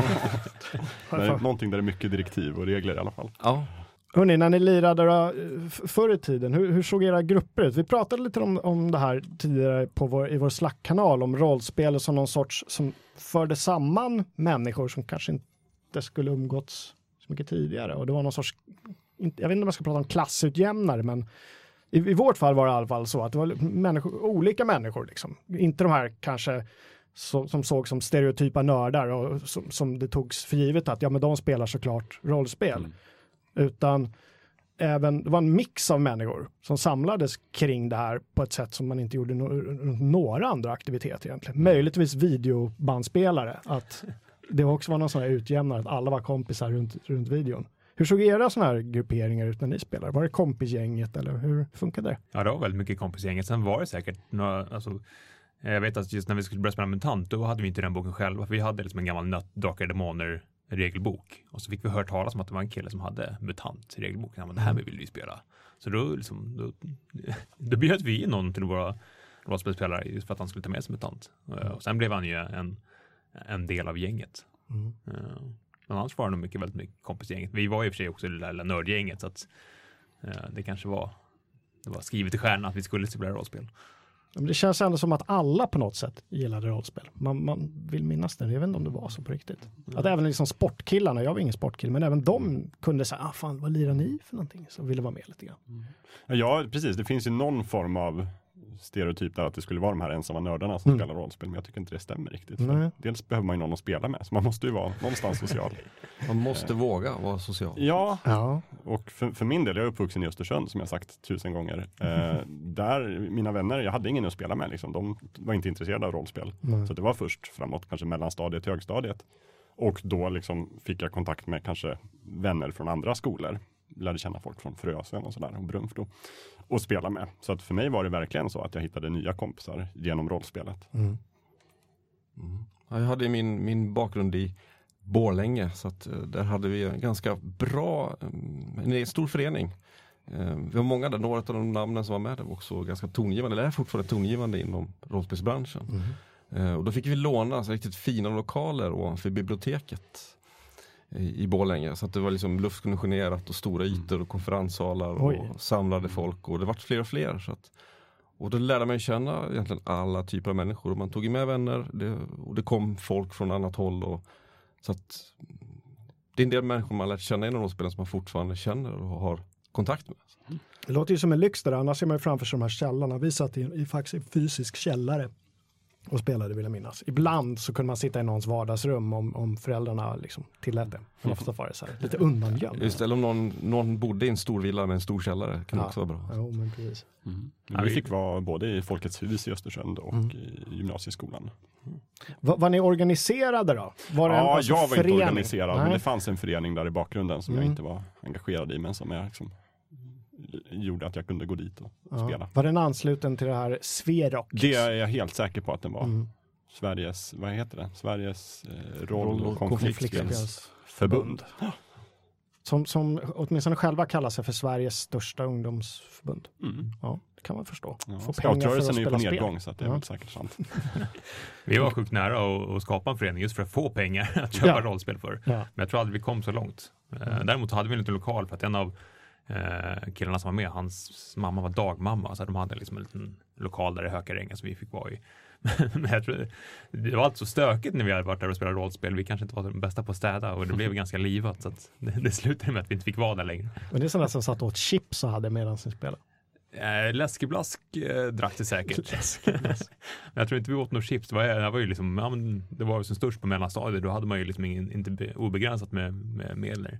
Speaker 2: Det är någonting där det är mycket direktiv och regler i alla fall.
Speaker 3: Ja,
Speaker 1: Hörni, när ni lirade då, eh, förr i tiden, hur, hur såg era grupper ut? Vi pratade lite om, om det här tidigare på vår, i vår Slack-kanal, om rollspel som någon sorts som förde samman människor som kanske inte skulle umgåtts så mycket tidigare. Och det var någon sorts, jag vet inte om jag ska prata om klassutjämnare, men i, i vårt fall var det i alla fall så att det var människor, olika människor, liksom. inte de här kanske som, som såg som stereotypa nördar och som, som det togs för givet att ja, men de spelar såklart rollspel
Speaker 2: Mm.
Speaker 1: utan även, det var en mix av människor som samlades kring det här på ett sätt som man inte gjorde no några andra aktiviteter egentligen. Möjligtvis videobandspelare, att det också var någon sån här utjämnare, att alla var kompisar runt, runt videon. Hur såg era sådana här grupperingar ut när ni spelade? Var det kompisgänget eller hur funkade det?
Speaker 4: Ja, det var väldigt mycket kompisgänget. Sen var det säkert några, alltså, jag vet att just när vi skulle börja spela MUTANT, då hade vi inte den boken själva. Vi hade liksom en gammal nött, Drakar Demoner regelbok. Och så fick vi höra talas om att det var en kille som hade MUTANT regelbok. Ja, men det här vill vi spela. Så då, liksom, då, då bjöd vi in någon till våra rollspelsspelare just för att han skulle ta med sig MUTANT. Eh, Och sen blev han ju en, en del av gänget. Eh, Men annars var det nog mycket, väldigt mycket kompisgänget. Vi var i och för sig också det där lilla nördgänget så att eh, det kanske var, det var skrivet i stjärnan att vi skulle spela rollspel.
Speaker 1: Men det känns ändå som att alla på något sätt gillade rollspel. Man, man vill minnas det, jag vet inte om det var så på riktigt. Att även liksom sportkillarna, jag var ingen sportkille, men även de kunde säga, ah, fan vad lirar ni för någonting? Så ville vara med lite grann.
Speaker 2: Ja, precis. Det finns ju någon form av stereotyp där att det skulle vara de här ensamma nördarna som
Speaker 1: Mm.
Speaker 2: spelar rollspel, men jag tycker inte det stämmer riktigt. Dels behöver man ju någon att spela med, så man måste ju vara någonstans social.
Speaker 3: Man måste våga vara social.
Speaker 2: Ja,
Speaker 1: Ja,
Speaker 2: och för, för min del, jag är uppvuxen i Östersund som jag sagt tusen gånger. Eh, där, mina vänner, jag hade ingen att spela med, liksom. de var inte intresserade av rollspel.
Speaker 1: Nej.
Speaker 2: Så det var först framåt, kanske mellanstadiet till högstadiet. Och då liksom fick jag kontakt med kanske vänner från andra skolor. Lärde känna folk från Frösön och sådär och Brunflo. Och spela med. Så att för mig var det verkligen så att jag hittade nya kompisar genom rollspelet.
Speaker 1: mm.
Speaker 3: Mm. Ja, Jag hade min, min bakgrund i Borlänge så att eh, där hade vi en ganska bra, eh, en stor förening. Eh, Vi var många där, några av de namnen som var med där var också ganska tongivande, eller är fortfarande tongivande inom rollspelsbranschen.
Speaker 1: Mm.
Speaker 3: Och då fick vi låna så riktigt fina lokaler ovanför biblioteket i Borlänge. Så att det var liksom luftkonditionerat och stora ytor och konferenssalar
Speaker 1: Oj.
Speaker 3: och samlade folk och det vart fler och fler. Så att, och då lärde man känna egentligen alla typer av människor och man tog med vänner det, och det kom folk från annat håll. Och, så att det är en del människor man lärt känna inom rollspelen som man fortfarande känner och har kontakt med.
Speaker 1: Det låter ju som en lyx det där, annars ser man ju framför sig de här källarna. Vi satt i, i faktiskt en fysisk källare och spelade vill jag minnas. Ibland så kunde man sitta i någons vardagsrum om, om föräldrarna liksom tillät det. Men ofta var det så här, lite ungangömt.
Speaker 3: Just eller om någon, någon bodde i en stor villa med en stor källare kan
Speaker 1: Ja.
Speaker 3: också vara bra.
Speaker 1: Jo, men precis.
Speaker 2: Men
Speaker 4: Ja,
Speaker 2: vi fick vara både i Folkets hus i Östersund och
Speaker 1: Mm.
Speaker 2: i gymnasieskolan.
Speaker 1: Va, var ni organiserade då? Var det en,
Speaker 2: Ja,
Speaker 1: alltså,
Speaker 2: jag var
Speaker 1: förening?
Speaker 2: inte organiserad, men
Speaker 1: Nej.
Speaker 2: det fanns en förening där i bakgrunden som
Speaker 1: Mm.
Speaker 2: jag inte var engagerad i, men som jag liksom gjorde att jag kunde gå dit och
Speaker 1: Ja.
Speaker 2: spela.
Speaker 1: Var den ansluten till det här Sverok?
Speaker 2: Det är jag helt säker på att den var.
Speaker 1: Mm.
Speaker 2: Sveriges, vad heter det? Sveriges eh, roll
Speaker 3: Roll-
Speaker 2: och
Speaker 3: och
Speaker 2: konfliktspelsförbund.
Speaker 1: Som, som åtminstone själva kallar sig för Sveriges största ungdomsförbund.
Speaker 2: Mm.
Speaker 1: Ja, det kan man förstå.
Speaker 2: Ja,
Speaker 1: Få
Speaker 2: Scoutrörelsen
Speaker 1: att
Speaker 2: är ju på nedgång så att det är
Speaker 1: Ja.
Speaker 2: väl säkert sant.
Speaker 4: Vi var sjukt nära att, att skapa en förening just för att få pengar att köpa
Speaker 1: Ja.
Speaker 4: rollspel för.
Speaker 1: Ja.
Speaker 4: Men jag tror aldrig vi kom så långt. Eh,
Speaker 1: Mm.
Speaker 4: Däremot hade vi en liten lokal för att en av eh, killarna som var med, hans mamma var dagmamma, så de hade liksom en liten lokal där i Hökarängen som vi fick vara i. Men jag tror, det var allt så stökigt när vi hade varit där och spelat rollspel. Vi kanske inte var de bästa på att städa och det blev ganska livat. Så att det, det slutade med att vi inte fick vara där längre.
Speaker 1: Men det är sådana som satt åt chips och hade medan ni spelade.
Speaker 4: Eh, läskeblask eh, drack det säkert. men jag tror inte vi åt några chips. Det var, det var ju liksom, ja, det var ju som störst på mellanstadiet. Då hade man ju liksom ingen, inte be- obegränsat med, med medel.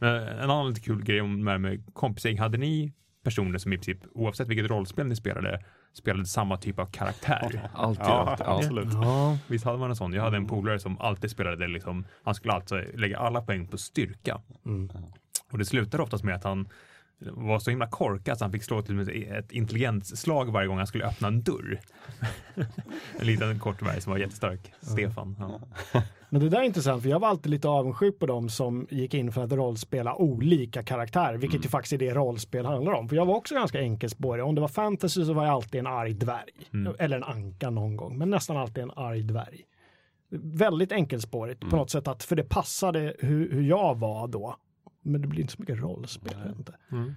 Speaker 4: Men en annan lite kul grej om här med kompisgäng. Hade ni personer som i princip, oavsett vilket rollspel ni spelade, spelade samma typ av karaktär?
Speaker 3: Alltid,
Speaker 2: Ja,
Speaker 3: alltid. Ja.
Speaker 2: absolut.
Speaker 1: Ja,
Speaker 4: Visst hade man en sån? Jag hade en polare som alltid spelade liksom, han skulle alltså lägga alla poäng på styrka.
Speaker 1: mm.
Speaker 4: Och det slutade oftast med att han var så himla korkad så han fick slå till med ett intelligensslag varje gång han skulle öppna en dörr. en liten kort dvärg som var jättestark. Stefan. Ja.
Speaker 1: Men det där är intressant, för jag var alltid lite avundsjuk på dem som gick in för att rollspela olika karaktärer, vilket
Speaker 2: Mm.
Speaker 1: ju faktiskt är det rollspel handlar om. För jag var också ganska enkelspårig. Om det var fantasy så var jag alltid en arg dvärg.
Speaker 4: Mm.
Speaker 1: Eller en anka någon gång, men nästan alltid en arg dvärg. Väldigt enkelspårigt
Speaker 2: Mm.
Speaker 1: på något sätt, att, för det passade hur, hur jag var då. Men det blir inte så mycket rollspel. Inte.
Speaker 4: Mm.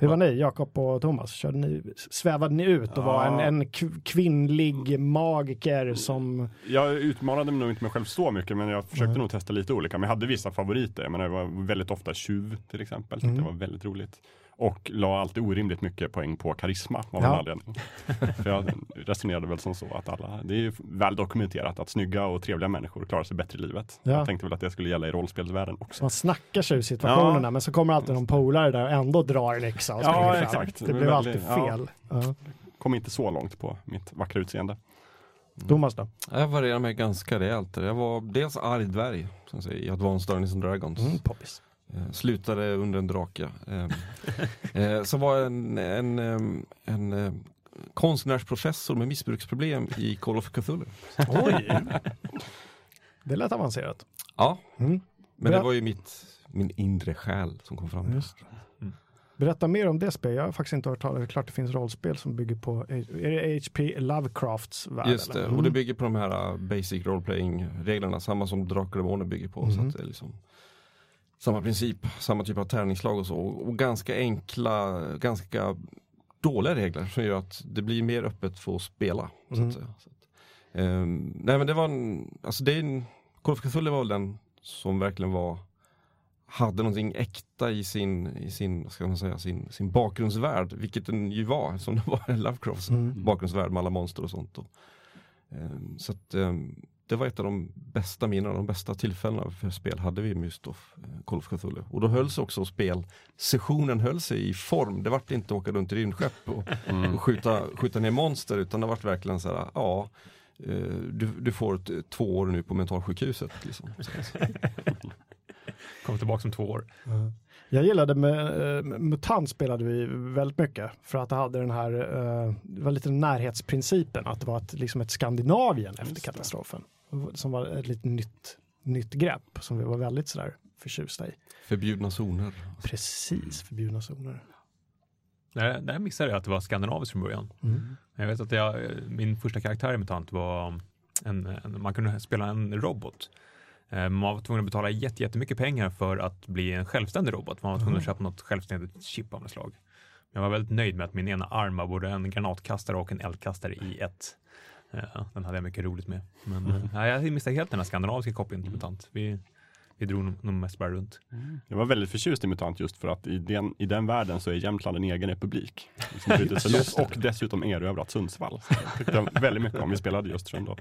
Speaker 1: Hur var ni, Jakob och Thomas? Körde ni, svävade ni ut och var en,
Speaker 2: Ja.
Speaker 1: en kvinnlig magiker som...
Speaker 2: Jag utmanade mig nog inte mig själv så mycket, men jag försökte
Speaker 1: Nej.
Speaker 2: nog testa lite olika. Men jag hade vissa favoriter. Men det var väldigt ofta tjuv till exempel.
Speaker 1: Mm.
Speaker 2: det var väldigt roligt. Och la alltid orimligt mycket poäng på karisma av
Speaker 1: Ja.
Speaker 2: någon anledning. För jag resonerade väl som så att alla, det är ju väl dokumenterat att snygga och trevliga människor klarar sig bättre i livet.
Speaker 1: Ja.
Speaker 2: Jag tänkte väl att det skulle gälla i rollspelsvärlden också.
Speaker 1: Man snackar sig ur situationerna
Speaker 2: Ja.
Speaker 1: men så kommer alltid någon polare där och ändå drar läxa och
Speaker 2: Ja, exakt.
Speaker 1: Det
Speaker 2: Det
Speaker 1: blev
Speaker 2: är
Speaker 1: alltid fel. Ja.
Speaker 2: Kom inte så långt på mitt vackra utseende.
Speaker 1: Thomas då?
Speaker 3: Jag varierar mig ganska rejält. Jag var dels arg dvärg som säger, i Advanced Dungeons and Dragons.
Speaker 1: Mm, poppis.
Speaker 3: Eh, slutade under en drake. Eh, eh, så var en, en, em, en, eh, konstnärsprofessor med missbruksproblem i Call of Cthulhu.
Speaker 1: Oj! det lät avancerat.
Speaker 3: Ja,
Speaker 1: Mm.
Speaker 3: men det var ju mitt, min inre själ som kom fram.
Speaker 1: Just
Speaker 4: Mm.
Speaker 1: Berätta mer om det spel. Jag har faktiskt inte hört talas Det är klart det finns rollspel som bygger på, är det HP Lovecrafts värld?
Speaker 3: Just det,
Speaker 1: eller?
Speaker 3: och det
Speaker 1: Mm.
Speaker 3: bygger på de här uh, basic role-playing reglerna, samma som Drakar och Demoner bygger på. Så
Speaker 1: Mhm.
Speaker 3: att det är liksom samma princip, samma typ av tärningsslag och så. Och, ganska enkla, ganska dåliga regler som gör att det blir mer öppet för att spela. Så
Speaker 1: Mm.
Speaker 3: att säga. Så att, ehm, nej men det var en, alltså det är en, Call of Cthulhu var väl den som verkligen var hade någonting äkta i sin, i sin, ska man säga, sin, sin bakgrundsvärld, vilket den ju var, som det var Lovecrafts
Speaker 1: Mm.
Speaker 3: bakgrundsvärld med alla monster och sånt. Och, ehm, så att, ehm, det var ett av de bästa minnena, de bästa tillfällena för spel hade vi med just då, eh, Call of Cthulhu. Och då hölls också spelsessionen höll sig i form. Det vart inte åka runt i rymdskepp och,
Speaker 2: Mm.
Speaker 3: och skjuta, skjuta ner monster utan det vart verkligen så här, ja eh, du, du får ett, två år nu på mentalsjukhuset. Liksom.
Speaker 4: Kommer tillbaka om två år.
Speaker 1: Jag gillade med, eh, MUTANT spelade vi väldigt mycket för att det hade den här, eh, det var lite närhetsprincipen, att det var ett, liksom ett Skandinavien efter katastrofen. Som var ett lite nytt, nytt grepp som vi var väldigt sådär förtjusta i.
Speaker 3: Förbjudna zoner.
Speaker 1: Precis, förbjudna zoner.
Speaker 4: Där, där missade jag att det var skandinaviskt från början.
Speaker 1: Mm.
Speaker 4: Jag vet att jag, min första karaktär i MUTANT var en, en, man kunde spela en robot. Eh, Man var tvungen att betala jätte- jättemycket pengar för att bli en självständig robot. Man var tvungen att köpa något självständigt chip av något slag. Jag var väldigt nöjd med att min ena arm var både en granatkastare och en eldkastare i ett. Eh, Den hade jag mycket roligt med. Men eh, nej, jag missade helt den här skandinaviska kopplingen till MUTANT. Vi, vi drog nog- mest bara runt.
Speaker 2: Jag var väldigt förtjust i MUTANT just för att i den, i den världen så är Jämtland en egen republik. Som brydde sig loss och dessutom erövrat Sundsvall. Så tyckte väldigt mycket om vi spelade just sen då.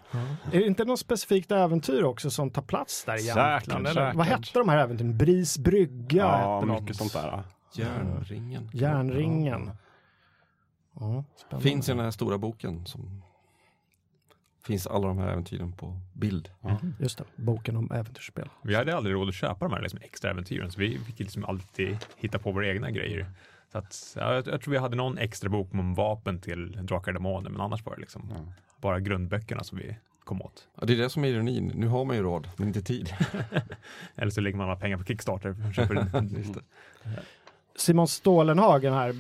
Speaker 1: Är det inte något specifikt äventyr också som tar plats där i
Speaker 2: Säkert,
Speaker 1: Jämtland? Eller? Vad
Speaker 2: säkert.
Speaker 1: hette de här äventyren? Bris brygga
Speaker 2: Ja,
Speaker 1: hette
Speaker 2: mycket
Speaker 1: något.
Speaker 2: sånt där.
Speaker 3: Järnringen.
Speaker 1: Järnringen. Ja.
Speaker 3: Finns i den här stora boken som finns alla de här äventyren på bild.
Speaker 1: Just det, boken om äventyrsspel.
Speaker 4: Vi hade aldrig råd att köpa de här liksom extra äventyren, så vi fick liksom alltid hitta på våra egna grejer. Så att, ja, jag, jag tror vi hade någon extra bok om vapen till Drakar och Demoner, men annars var det liksom
Speaker 2: Ja.
Speaker 4: bara grundböckerna som vi kom åt.
Speaker 3: Ja, det är det som är ironin. Nu har man ju råd, men inte tid.
Speaker 4: Eller så lägger man alla pengar på Kickstarter och köper en.
Speaker 1: Simon Stålenhagen här,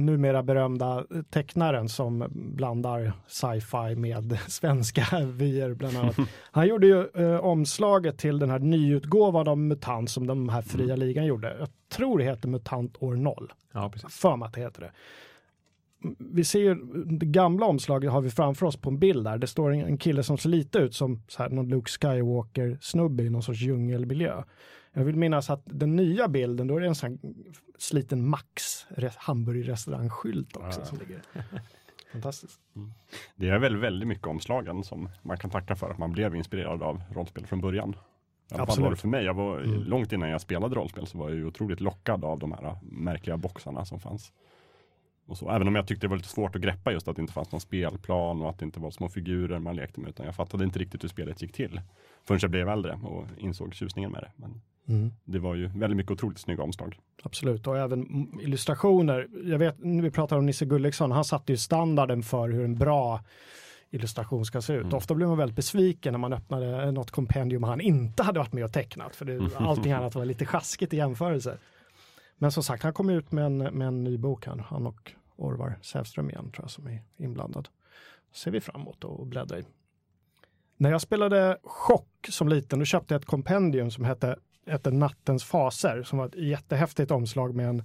Speaker 1: numera berömda tecknaren som blandar sci-fi med svenska vyer bland annat. Han gjorde ju eh, omslaget till den här nyutgåvan av MUTANT som de här fria ligan gjorde. Jag tror det heter MUTANT år 0.
Speaker 4: Ja, precis.
Speaker 1: för mig att det heter det. Mm, Vi ser ju, det gamla omslaget har vi framför oss på en bild där. Det står en, en kille som ser lite ut som så här, någon Luke Skywalker-snubbe i någon sorts djungelmiljö. Jag vill minnas att den nya bilden, då är det en sån sliten Max re- hamburgerrestaurangskylt också
Speaker 2: Ja.
Speaker 1: som ligger. Fantastiskt.
Speaker 2: Det är väl väldigt mycket omslagen som man kan tacka för att man blev inspirerad av rollspel från början.
Speaker 1: Absolut.
Speaker 2: var det för mig. Jag var,
Speaker 1: Mm.
Speaker 2: Långt innan jag spelade rollspel så var jag ju otroligt lockad av de här märkliga boxarna som fanns. Och så, även om jag tyckte det var lite svårt att greppa just att det inte fanns någon spelplan och att det inte var små figurer man lekte med. Utan jag fattade inte riktigt hur spelet gick till. Förrän jag blev äldre och insåg tjusningen med det. Men
Speaker 1: Mm.
Speaker 2: det var ju väldigt mycket otroligt snygga omslag.
Speaker 1: Absolut, och även mm, illustrationer. Jag vet, när vi pratar om Nisse Gulliksson, han satte ju standarden för hur en bra illustration ska se ut.
Speaker 2: Mm.
Speaker 1: Ofta blev man väldigt besviken när man öppnade något kompendium han inte hade varit med och tecknat, för det, allting annat var lite sjaskigt i jämförelse. Men som sagt, han kom ut med en, med en ny bok, han, han och Orvar Sävström igen, tror jag, som är inblandad. Ser vi fram emot att bläddra i. När jag spelade Chock som liten, då köpte jag ett kompendium som hette, hette Nattens faser, som var ett jättehäftigt omslag med en,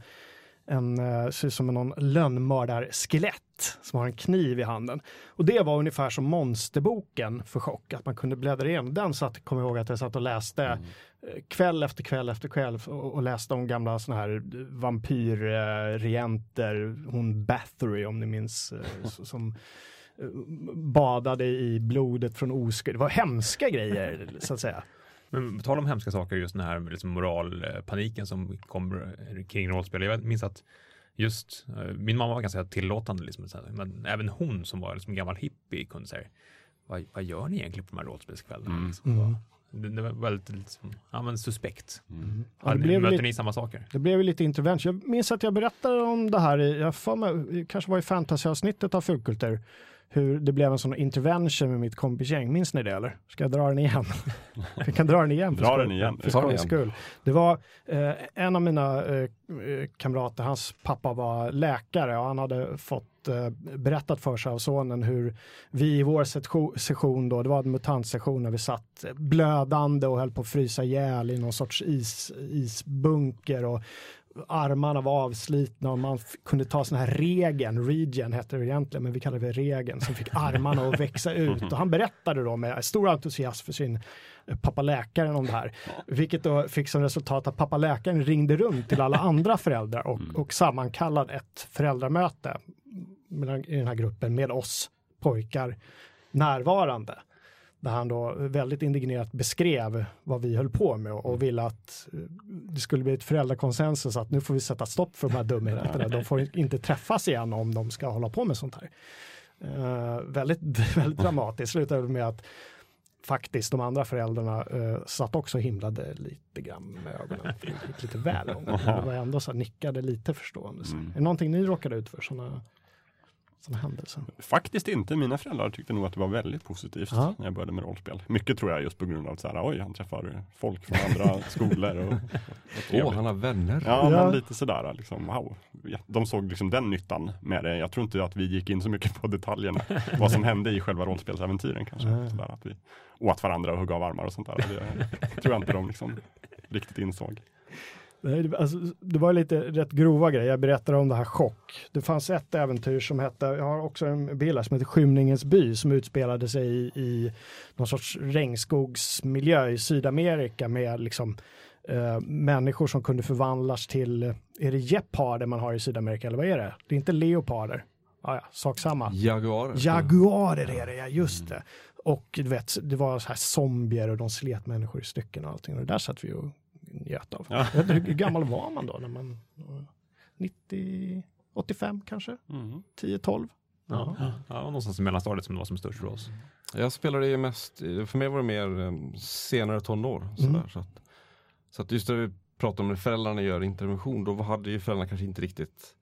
Speaker 1: en eh, ser ut som en någon lönnmördar-skelett som har en kniv i handen. Och det var ungefär som monsterboken för Chock, att man kunde bläddra igenom den. Så att, jag ihåg att jag satt och läste
Speaker 2: Mm.
Speaker 1: eh, kväll efter kväll efter kväll och, och läste om gamla sådana här vampyrregenter, hon Bathory om ni minns, eh, som eh, badade i blodet från oskuld. Det var hemska grejer så att säga.
Speaker 4: Men på tal om hemska saker, just den här liksom moralpaniken som kommer kring rollspel. Jag minns att just eh, min mamma var ganska tillåtande, liksom, men även hon som var liksom gammal hippie kunde säga vad, vad gör ni egentligen på de här rollspelskvällarna?
Speaker 2: Mm.
Speaker 4: Liksom,
Speaker 1: Mm.
Speaker 4: det, det var väldigt liksom, ja, men suspekt.
Speaker 2: Mm.
Speaker 1: Ja, det,
Speaker 4: Hade ni-
Speaker 1: blev
Speaker 4: Möter
Speaker 1: lite,
Speaker 4: ni samma saker?
Speaker 1: det blev ju lite intervention. Jag minns att jag berättade om det här i, jag mig, kanske var i fantasyavsnittet av Fulkultur, hur det blev en sån intervention med mitt kompisgäng. Minns ni det eller? Ska jag dra den igen? Vi kan dra den igen.
Speaker 2: Dra den igen.
Speaker 1: För skojs skull. Det var eh, en av mina eh, eh, kamrater, hans pappa var läkare och han hade fått eh, berättat för sig av sonen hur vi i vår session då, det var en mutantsession när vi satt blödande och höll på att frysa ihjäl i någon sorts is, isbunker och armarna var avslitna och man kunde ta sån här regen, regen hette det egentligen, men vi kallar det regen, som fick armarna att växa ut. Och han berättade då med stor entusiasm för sin eh, pappa läkaren om det här. Vilket då fick som resultat att pappa läkaren ringde runt till alla andra föräldrar och, och sammankallade ett föräldramöte i den här gruppen med oss pojkar närvarande. Där han då väldigt indignerat beskrev vad vi höll på med och, och ville att eh, det skulle bli ett föräldrakonsensus att nu får vi sätta stopp för de här dumheterna. De får inte träffas igen om de ska hålla på med sånt här. Eh, väldigt, väldigt dramatiskt. Slutade med att faktiskt de andra föräldrarna uh, satt också och himlade lite grann med ögonen. För det gick lite väl långt. Men det var ändå så nickade lite förstående.
Speaker 2: Mm.
Speaker 1: Är det någonting ni råkade ut för? Sådana såna händelser?
Speaker 2: Faktiskt inte. Mina föräldrar tyckte nog att det var väldigt positivt
Speaker 1: Ja.
Speaker 2: när jag började med rollspel. Mycket tror jag just på grund av att så här, oj, han träffar folk från andra skolor. Och, och
Speaker 3: Åh, han har vänner.
Speaker 2: Ja,
Speaker 1: Ja.
Speaker 2: men lite sådär liksom, wow. De såg liksom den nyttan med det. Jag tror inte att vi gick in så mycket på detaljerna. vad som hände i själva rollspelsäventyren kanske.
Speaker 1: Nej.
Speaker 2: Sådär, att vi åt varandra och högg av armar och sånt där. Det tror jag inte de liksom riktigt insåg.
Speaker 1: Alltså, det var lite rätt grova grejer. Jag berättade om det här chock. Det fanns ett äventyr som hette, jag har också en bild här, som heter Skymningens by som utspelade sig i, i någon sorts regnskogsmiljö i Sydamerika med liksom eh, människor som kunde förvandlas till, är det geparder man har i Sydamerika eller vad är det? Det är inte leoparder. Ah, ja, sak samma.
Speaker 3: Jaguarer.
Speaker 1: Jaguarer är det, ja just det. Och du vet, det var så här zombier och de slet människor i stycken och allting. Och det där satt vi och njöt av.
Speaker 2: Ja.
Speaker 1: Hur gammal var man då? När man, 90, 85 kanske?
Speaker 2: Mm.
Speaker 1: 10, 12?
Speaker 4: Ja, ja. ja, någonstans i mellanstadiet som det var som störst för oss.
Speaker 3: Jag spelade ju mest, för mig var det mer eh, senare tonår. Sådär,
Speaker 1: Mm.
Speaker 3: så, att, så att just det vi pratade om när föräldrarna gör intervention, då hade ju föräldrarna kanske inte riktigt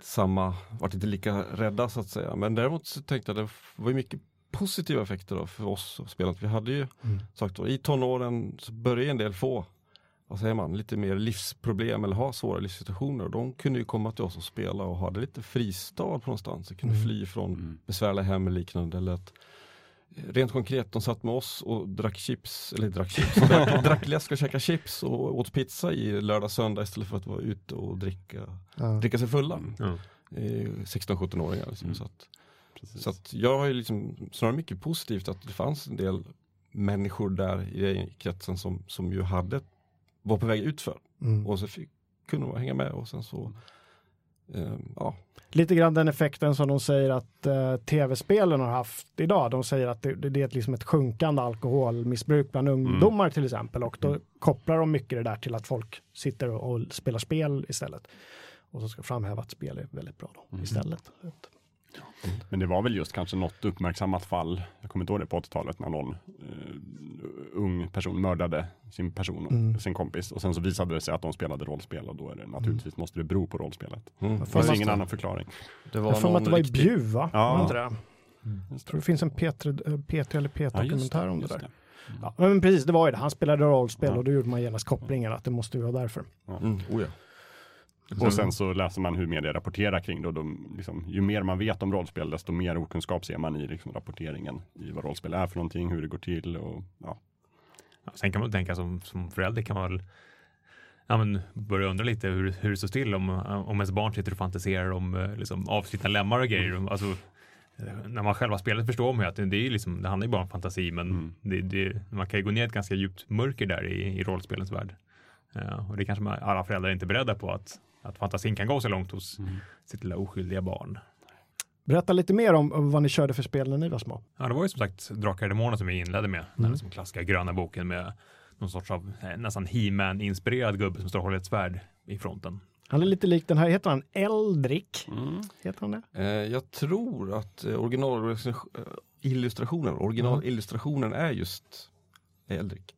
Speaker 3: samma, vart inte lika rädda så att säga. Men däremot så tänkte jag att det var ju mycket positiva effekter då för oss och spelat. Vi hade ju
Speaker 1: Mm.
Speaker 3: sagt då, i tonåren så började en del få vad säger man, lite mer livsproblem eller ha svåra livssituationer. Och de kunde ju komma till oss och spela och hade lite fristad på någonstans. De kunde
Speaker 1: Mm.
Speaker 3: fly från
Speaker 2: Mm.
Speaker 3: besvärliga hem eller liknande. Eller att, rent konkret, de satt med oss och drack chips, eller drack chips, drack, drack läsk och käkade chips och åt pizza i lördag söndag istället för att vara ute och dricka,
Speaker 1: Ja.
Speaker 3: dricka sig fulla.
Speaker 4: Ja.
Speaker 3: Eh, 16-17-åringar. Liksom,
Speaker 2: Mm.
Speaker 3: så att,
Speaker 2: Precis.
Speaker 3: så att jag har ju liksom snarare mycket positivt att det fanns en del människor där i den kretsen som, som ju hade, var på väg utför.
Speaker 1: Mm.
Speaker 3: Och så fick, kunde man hänga med och sen så, eh, ja.
Speaker 1: Lite grann den effekten som de säger att eh, tv-spelen har haft idag. De säger att det, det är liksom ett sjunkande alkoholmissbruk bland ungdomar till exempel. Och då kopplar de mycket det där till att folk sitter och, och spelar spel istället. Och så ska framhäva att spel är väldigt bra då
Speaker 2: Mm.
Speaker 1: istället.
Speaker 2: Men det var väl just kanske något uppmärksammat fall, jag kommer inte ihåg det på 80-talet, när någon eh, ung person mördade sin person,
Speaker 1: Mm.
Speaker 2: sin kompis och sen så visade det sig att de spelade rollspel och då är det naturligtvis måste det bero på rollspelet.
Speaker 3: Mm.
Speaker 2: Det finns ingen
Speaker 1: stort.
Speaker 2: annan förklaring.
Speaker 3: Det var
Speaker 1: Jag får mig att det var i
Speaker 3: riktig-
Speaker 1: Bjuv va?
Speaker 2: Ja.
Speaker 1: Inte det?
Speaker 2: Just
Speaker 1: Jag tror det finns en P3, eh, P3 eller
Speaker 2: Ja, just
Speaker 1: P1-dokumentär om det där. Ja, men precis, det var ju det. Han spelade rollspel
Speaker 2: Ja.
Speaker 1: och då gjorde man genast kopplingen att det måste ju vara därför.
Speaker 3: Mm, oh ja.
Speaker 2: Och sen så läser man hur media rapporterar kring det och de, liksom, ju mer man vet om rollspel desto mer okunskap ser man i liksom, rapporteringen i vad rollspel är för någonting, hur det går till och ja.
Speaker 4: Ja, sen kan man tänka som, som förälder kan man väl ja, men börja undra lite hur, hur det står till om, om ens barn sitter och fantiserar om eh, liksom, avslitna lemmar och grejer. Alltså, eh, när man själv har spelat förstår man ju att det, det, är liksom, det handlar ju bara om fantasi men
Speaker 2: Mm.
Speaker 4: det, det, man kan ju gå ner ett ganska djupt mörker där i, i rollspelens värld. Ja, och det kanske man, alla föräldrar är inte beredda på att, att fantasin kan gå så långt hos
Speaker 2: Mm.
Speaker 4: sitt lilla oskyldiga barn.
Speaker 1: Berätta lite mer om, om vad ni körde för spel när ni var små.
Speaker 4: Ja, det var ju som sagt Drakar och Demoner som vi inledde med. Den
Speaker 1: Mm.
Speaker 4: liksom klassiska gröna boken med någon sorts av eh, nästan He-Man-inspirerad gubbe som står och håller ett svärd i fronten.
Speaker 1: Han är lite lik den här, heter han Eldrick?
Speaker 2: Mm.
Speaker 1: Heter han det?
Speaker 3: Eh, jag tror att eh, originalillustrationen, originalillustrationen är just Eldrik.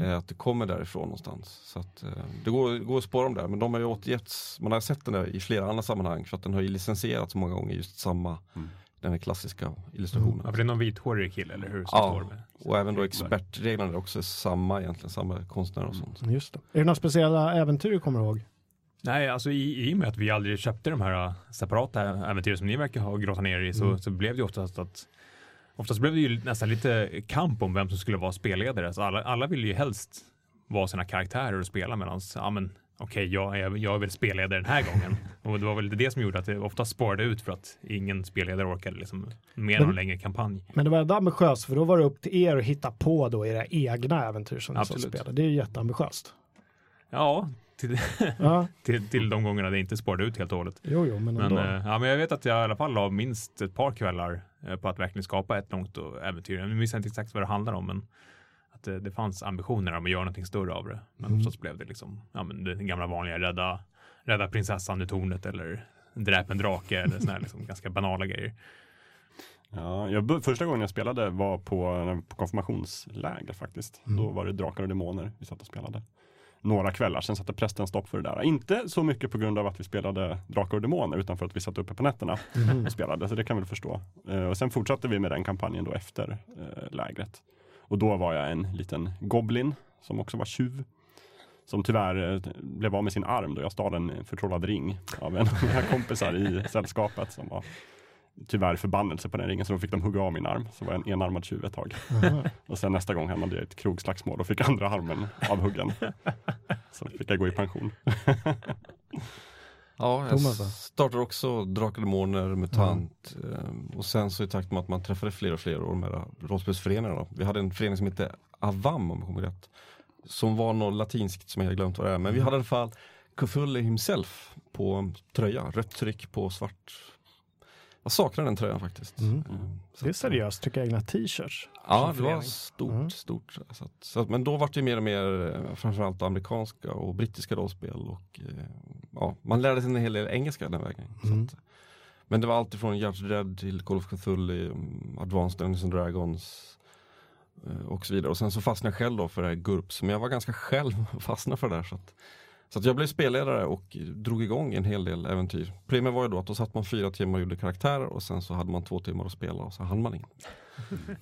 Speaker 3: Eh, att det kommer därifrån någonstans. Så att, eh, det går, går att spåra dem där, men de har ju återgetts, man har sett den där i flera andra sammanhang för att den har ju licensierats många gånger, just samma,
Speaker 2: Mm.
Speaker 3: den här klassiska illustrationen.
Speaker 4: Ja, för det är någon vithårig kille, eller hur? Som
Speaker 3: Ja.
Speaker 4: står med.
Speaker 3: Och även då expertreglerna är också samma egentligen, samma konstnärer och sånt.
Speaker 1: Just det. Är det några speciella äventyr du kommer ihåg?
Speaker 4: Nej, alltså i, i och med att vi aldrig köpte de här äh, separata äventyr som ni verkar ha grottat ner i så,
Speaker 1: Mm.
Speaker 4: så blev det ju oftast att Oftast blev det ju nästan lite kamp om vem som skulle vara spelledare. Så alla, alla ville ju helst vara sina karaktärer och spela medan ja, men, okej, jag, är, jag är väl spelledare den här gången. Och det var väl det som gjorde att det ofta spårade ut för att ingen spelledare orkade liksom med någon längre kampanj.
Speaker 1: Men det var ändå ambitiöst för då var det upp till er att hitta på då era egna äventyr som ni
Speaker 4: Absolut.
Speaker 1: spelade. Det är ju jätteambitiöst.
Speaker 4: Ja, till,
Speaker 1: Ja,
Speaker 4: till, till de gångerna det inte spårade ut helt och hållet.
Speaker 1: jo, jo, men
Speaker 4: Men, eh, ja, men jag vet att jag i alla fall la minst ett par kvällar på att verkligen skapa ett långt och äventyr. Jag minns inte exakt vad det handlar om, men att det, det fanns ambitioner om att göra någonting större av det. Men
Speaker 1: Mm.
Speaker 4: oftast blev det liksom ja, men den gamla vanliga rädda, rädda prinsessan ur tornet eller dräp en drake eller såna här liksom ganska banala grejer.
Speaker 2: Ja, jag, första gången jag spelade var på, på konfirmationsläger faktiskt.
Speaker 1: Mm.
Speaker 2: Då var det Drakar och Demoner vi satt och spelade. Några kvällar, sen satte prästen stopp för det där. Inte så mycket på grund av att vi spelade Drakar och Demoner, utan för att vi satt uppe på nätterna
Speaker 1: Mhm.
Speaker 2: och spelade, så det kan vi förstå. Eh, och sen fortsatte vi med den kampanjen då efter eh, lägret. Och då var jag en liten goblin, som också var tjuv. Som tyvärr eh, blev av med sin arm då jag stal en förtrollad ring av en av mina kompisar i sällskapet som var tyvärr förbannelse på den ringen så då fick de hugga av min arm. Så var jag en enarmad tjuv ett tag. Och sen nästa gång hamnade jag i ett krogslagsmål och fick andra armen avhuggen. Så fick jag gå i pension.
Speaker 3: Ja, jag startade också Drakar Demoner, MUTANT eh, och sen så i takt med att man träffade fler och fler av de här rollspelsföreningarna. Vi hade en förening som hette Avam om jag kommer rätt. Som var något latinskt som jag har glömt vad det är. Men vi hade i alla fall Cthulhu himself på tröja, rött tryck på svart. Jag saknar den tröjan faktiskt.
Speaker 1: Mm.
Speaker 3: Eh,
Speaker 1: Det är
Speaker 3: att,
Speaker 1: seriöst, trycka egna t-shirts.
Speaker 3: Ja, det var stort,
Speaker 1: Mm.
Speaker 3: stort. Så att, så att, men då var det mer och mer eh, framförallt amerikanska och brittiska rollspel och eh, ja, man lärde sig en hel del engelska den vägen.
Speaker 1: Mm.
Speaker 3: Så att, men det var alltid från Judge Dredd till Call of Cthulhu, mm, Advanced Dungeons and Dragons eh, och så vidare. Och sen så fastnade jag själv då för det här GURPS, men jag var ganska själv och fastnade för det där. Så att, så att jag blev spelledare och drog igång en hel del äventyr. Problemet var ju då att då satt man fyra timmar och gjorde karaktärer och sen så hade man två timmar att spela och så hann man.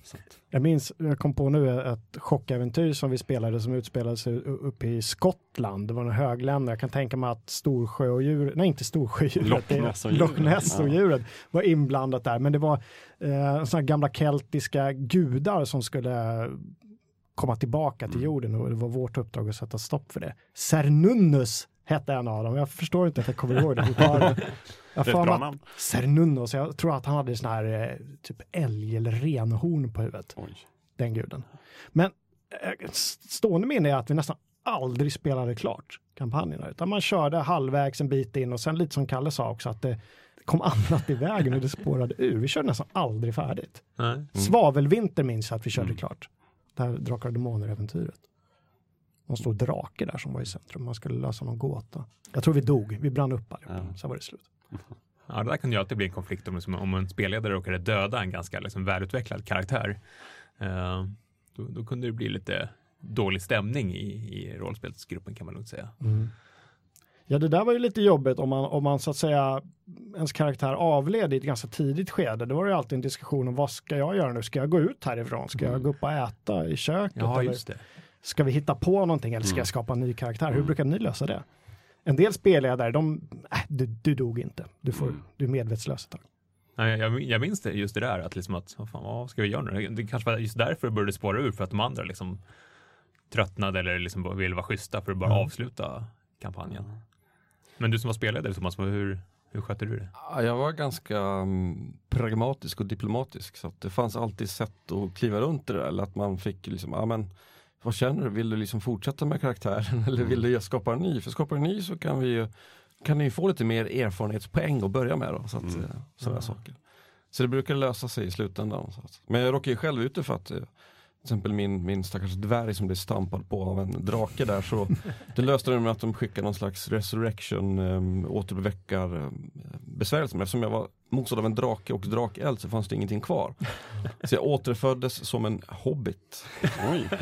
Speaker 3: Så att,
Speaker 1: Jag minns, jag kom på nu ett chockäventyr som vi spelade som utspelade sig uppe i Skottland. Det var en högländer. Jag kan tänka mig att Storsjöodjur, nej inte Storsjöodjuret,
Speaker 2: Loch Ness-odjuret.
Speaker 1: Ness-odjuret var inblandat där. Men det var eh, sådana gamla keltiska gudar som skulle komma tillbaka till
Speaker 2: Mm.
Speaker 1: jorden och det var vårt uppdrag att sätta stopp för det. Cernunnos hette en av dem. Jag förstår inte att jag kommer ihåg det fortfarande. Jag
Speaker 2: Det är ett bra namn.
Speaker 1: Cernunnos, jag tror att han hade sån här eh, typ älg eller renhorn på huvudet
Speaker 2: Oj.
Speaker 1: den guden. Men eh, stående minne är att vi nästan aldrig spelade klart kampanjerna, utan man körde halvvägs en bit in och sen lite som Kalle sa också att det kom annat i vägen och det spårade ur. Vi körde nästan aldrig färdigt.
Speaker 4: Nej.
Speaker 1: Svavelvinter minns jag att vi körde
Speaker 2: Mm.
Speaker 1: klart. Det här Drakar och Demoner-äventyret. Någon stor drake där som var i centrum. Man skulle lösa någon gåta. Jag tror vi dog. Vi brann upp allihopa.
Speaker 2: Ja.
Speaker 1: Sen var det slut.
Speaker 4: Ja, det där kan ju alltid bli en konflikt om, liksom, om en spelledare råkade döda en ganska liksom, välutvecklad karaktär. Eh, då, då kunde det bli lite dålig stämning i, i rollspelsgruppen kan man lugnt säga.
Speaker 1: Ja, det där var ju lite jobbigt om man, om man så att säga ens karaktär avled i ett ganska tidigt skede. Då var det ju alltid en diskussion om vad ska jag göra nu? Ska jag gå ut härifrån? Ska jag gå upp och äta i köket?
Speaker 4: Ja,
Speaker 1: eller
Speaker 4: just det.
Speaker 1: ska vi hitta på någonting eller ska
Speaker 2: Mm.
Speaker 1: jag skapa en ny karaktär? Hur
Speaker 2: Mm.
Speaker 1: brukar ni lösa det? En del spelledare, de, äh, du, du dog inte. Du, får,
Speaker 2: Mm.
Speaker 1: du är medvetslös ett tag.
Speaker 4: Nej, jag, jag minns det, just det där att, liksom att vad, fan, vad ska vi göra nu? Det kanske var just därför det började spåra ur för att de andra liksom tröttnade eller liksom ville vara schyssta för att bara
Speaker 1: Mm.
Speaker 4: avsluta kampanjen. Men du som var spelledare Thomas, hur, hur skötte du det?
Speaker 3: Ja, Jag var ganska mm, pragmatisk och diplomatisk så att det fanns alltid sätt att kliva runt det där. Eller att man fick liksom, ja men vad känner du? Vill du liksom fortsätta med karaktären eller vill du skapa en ny? För skapar du en ny så kan vi ju kan ni få lite mer erfarenhetspoäng att börja med då. Så att,
Speaker 2: Mm.
Speaker 3: eh, sådana saker. Så det brukar lösa sig i slutändan. Men jag råkar ju själv ute för att eh, till exempel min, min stackars dvärg som blev stampad på av en drake där så det löste det med att de skickade någon slags resurrection um, återväckar um, besvärjelse. Men eftersom jag var motståndare av en drake och drakeld så fanns det ingenting kvar. Så jag återföddes som en hobbit.
Speaker 2: Oj.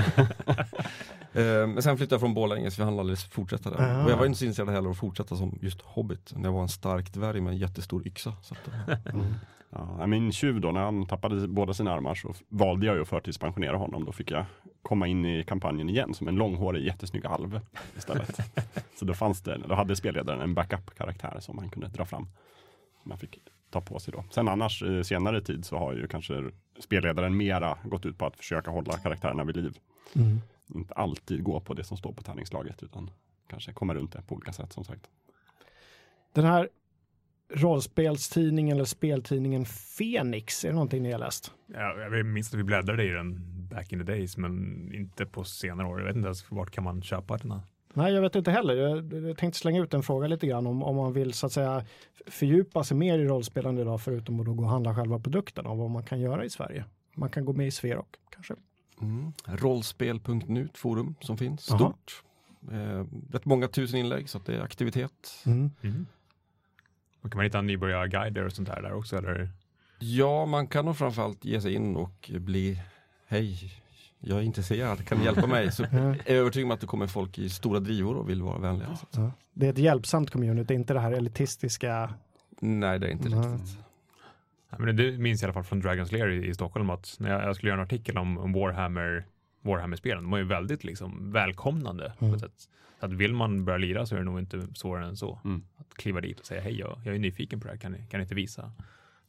Speaker 3: Eh, men sen flyttade jag från Borlänge så vi hann aldrig fortsätta där.
Speaker 1: Ah.
Speaker 3: Och jag var inte så intresserad heller av att fortsätta som just hobbit. När jag var en stark dvärg med en jättestor yxa. Så att, eh,
Speaker 2: Ja, min tjuv då, när han tappade båda sina armar så valde jag ju att förtidspensionera honom. Då fick jag komma in i kampanjen igen som en långhårig jättesnygg alv istället. så då fanns det, då hade spelledaren en backup-karaktär som han kunde dra fram. Man fick ta på sig då. Sen annars eh, senare tid så har ju kanske spelledaren mera gått ut på att försöka hålla karaktärerna vid liv.
Speaker 1: Mm.
Speaker 2: Inte alltid gå på det som står på tärningslaget utan kanske komma runt det på olika sätt som sagt.
Speaker 1: Den här rollspelstidningen eller speltidningen Fenix, är det någonting ni har läst?
Speaker 4: Ja, jag minns att vi bläddrade i den back in the days, men inte på senare år. Jag vet inte ens vart kan man köpa den här?
Speaker 1: Nej, jag vet inte heller. Jag, jag tänkte slänga ut en fråga lite grann om, om man vill så att säga fördjupa sig mer i rollspelande idag förutom att då gå och handla själva produkten och vad man kan göra i Sverige. Man kan gå med i Sverok kanske.
Speaker 3: Mm. Rollspel.nu, ett forum som finns, stort. Eh, rätt många tusen inlägg så att det är aktivitet.
Speaker 1: Mm.
Speaker 4: Och kan man hitta nybörjarguider och sånt där där också? Eller?
Speaker 3: Ja, man kan nog framförallt ge sig in och bli Hej, jag är intresserad, kan ni hjälpa mig? Så är jag övertygad om att det kommer folk i stora drivor och vill vara vänliga.
Speaker 1: Ja. Det är ett hjälpsamt community, inte det här elitistiska.
Speaker 3: Nej, det är inte
Speaker 1: Nej.
Speaker 3: riktigt.
Speaker 4: Ja, men det minns jag i alla fall från Dragons Lair i, i Stockholm att när jag, jag skulle göra en artikel om, om Warhammer Warhammer-spelen, de var ju väldigt liksom välkomnande.
Speaker 1: Mm.
Speaker 4: ett sätt. Så att vill man börja lira så är det nog inte svårare än så.
Speaker 2: Mm.
Speaker 4: Att kliva dit och säga hej, jag, jag är nyfiken på det här, kan ni, kan ni inte visa?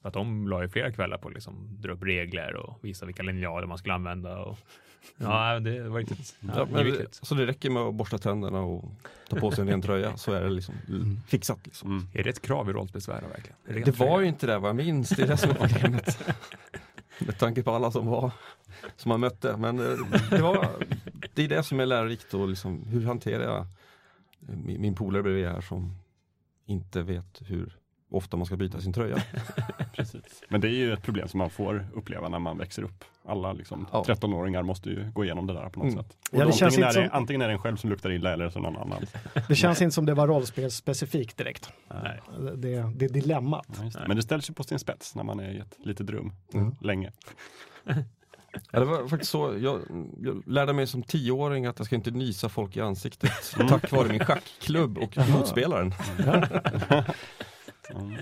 Speaker 4: För att de la ju flera kvällar på att liksom dra upp regler och visa vilka linjaler man skulle använda. Och, ja, det var riktigt ja,
Speaker 3: Ja, det, så det räcker med att borsta tänderna och ta på sig en ren tröja så är det liksom
Speaker 1: Mm.
Speaker 3: fixat. Liksom.
Speaker 2: Mm.
Speaker 4: Är det ett krav i rollspelsvärlden verkligen? Rent
Speaker 3: Det var ju inte det vad jag minns, det är det som är problemet. Med tanke på alla som var som man mötte. Men eh, det, var, det är det som är lärorikt och liksom, hur hanterar jag eh, min, min polare bredvid här som inte vet hur ofta man ska byta sin tröja.
Speaker 2: Precis. Men det är ju ett problem som man får uppleva när man växer upp. Alla liksom,
Speaker 3: Ja.
Speaker 2: 13-åringar måste ju gå igenom det där på något
Speaker 3: Mm.
Speaker 2: sätt.
Speaker 1: Ja, det
Speaker 2: Och
Speaker 1: känns
Speaker 2: antingen, är det,
Speaker 1: som-
Speaker 2: antingen är det en själv som luktar illa eller så någon annan.
Speaker 1: Det känns inte som det var rollspelsspecifikt direkt.
Speaker 4: Nej.
Speaker 1: Det, det är dilemmat.
Speaker 2: Ja, det. Men det ställs ju på sin spets när man är i ett litet rum
Speaker 1: Mm.
Speaker 2: länge.
Speaker 3: Ja, det var faktiskt så, jag, jag lärde mig som tioåring att jag ska inte nysa folk i ansiktet tack vare min schackklubb och motspelaren.
Speaker 2: Mm. Men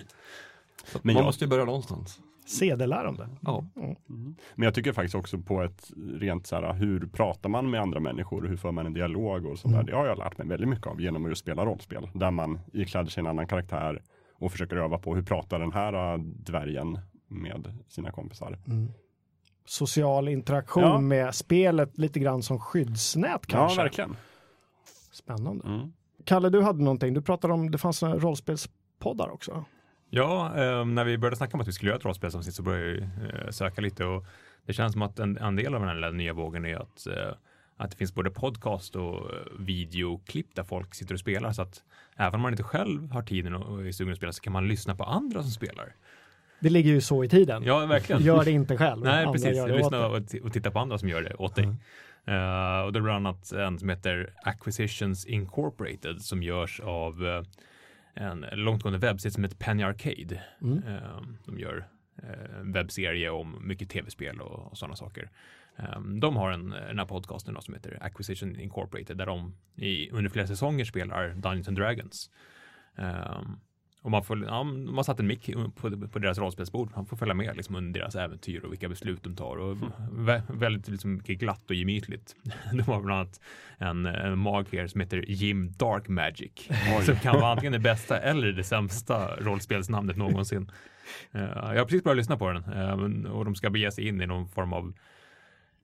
Speaker 3: man
Speaker 2: jag-
Speaker 3: måste ju börja någonstans.
Speaker 1: CD-lärande.
Speaker 3: Ja.
Speaker 2: Mm. Men jag tycker faktiskt också på ett rent så här, hur pratar man med andra människor och hur för man en dialog och sånt
Speaker 1: Mm.
Speaker 2: där. Det har jag lärt mig väldigt mycket av genom att just spela rollspel. Där man ikläder sig en annan karaktär och försöker öva på hur pratar den här äh, dvärgen med sina kompisar.
Speaker 1: Mm. Social interaktion
Speaker 2: Ja.
Speaker 1: med spelet lite grann som skyddsnät kanske.
Speaker 2: Ja, verkligen.
Speaker 1: Spännande.
Speaker 2: Mm.
Speaker 1: Kalle, du hade någonting. Du pratade om, det fanns några rollspelspoddar också.
Speaker 4: Ja, eh, när vi började snacka om att vi skulle göra ett rollspelsavsnitt så började jag eh, söka lite och det känns som att en, en del av den här nya vågen är att, eh, att det finns både podcast och eh, videoklipp där folk sitter och spelar så att även om man inte själv har tiden och är sugen att spela så kan man lyssna på andra som spelar.
Speaker 1: Det ligger ju så i tiden.
Speaker 4: Ja, verkligen.
Speaker 1: Gör det inte själv.
Speaker 4: Nej, precis. Lyssna och, titta på andra som gör det åt dig. Eh, och det är bland annat en som heter Acquisitions Incorporated som görs av eh, en långtgående webbsida som heter Penny Arcade.
Speaker 1: Mm.
Speaker 4: Eh, de gör eh, webbserie om mycket tv-spel och, och sådana saker. Eh, de har en, den här podcasten som heter Acquisition Incorporated där de i, under flera säsonger spelar Dungeons and Dragons. Och man får, ja, man satt en mick på, på deras rollspelsbord. Man får följa med liksom, under deras äventyr och vilka beslut de tar. Och vä väldigt liksom, glatt och gemytligt. De har bland annat en, en magiker som heter Jim Dark Magic. Som kan vara antingen det bästa eller det sämsta rollspelsnamnet någonsin. Eh, jag har precis börjat lyssna på den eh, och de ska bege sig in i någon form av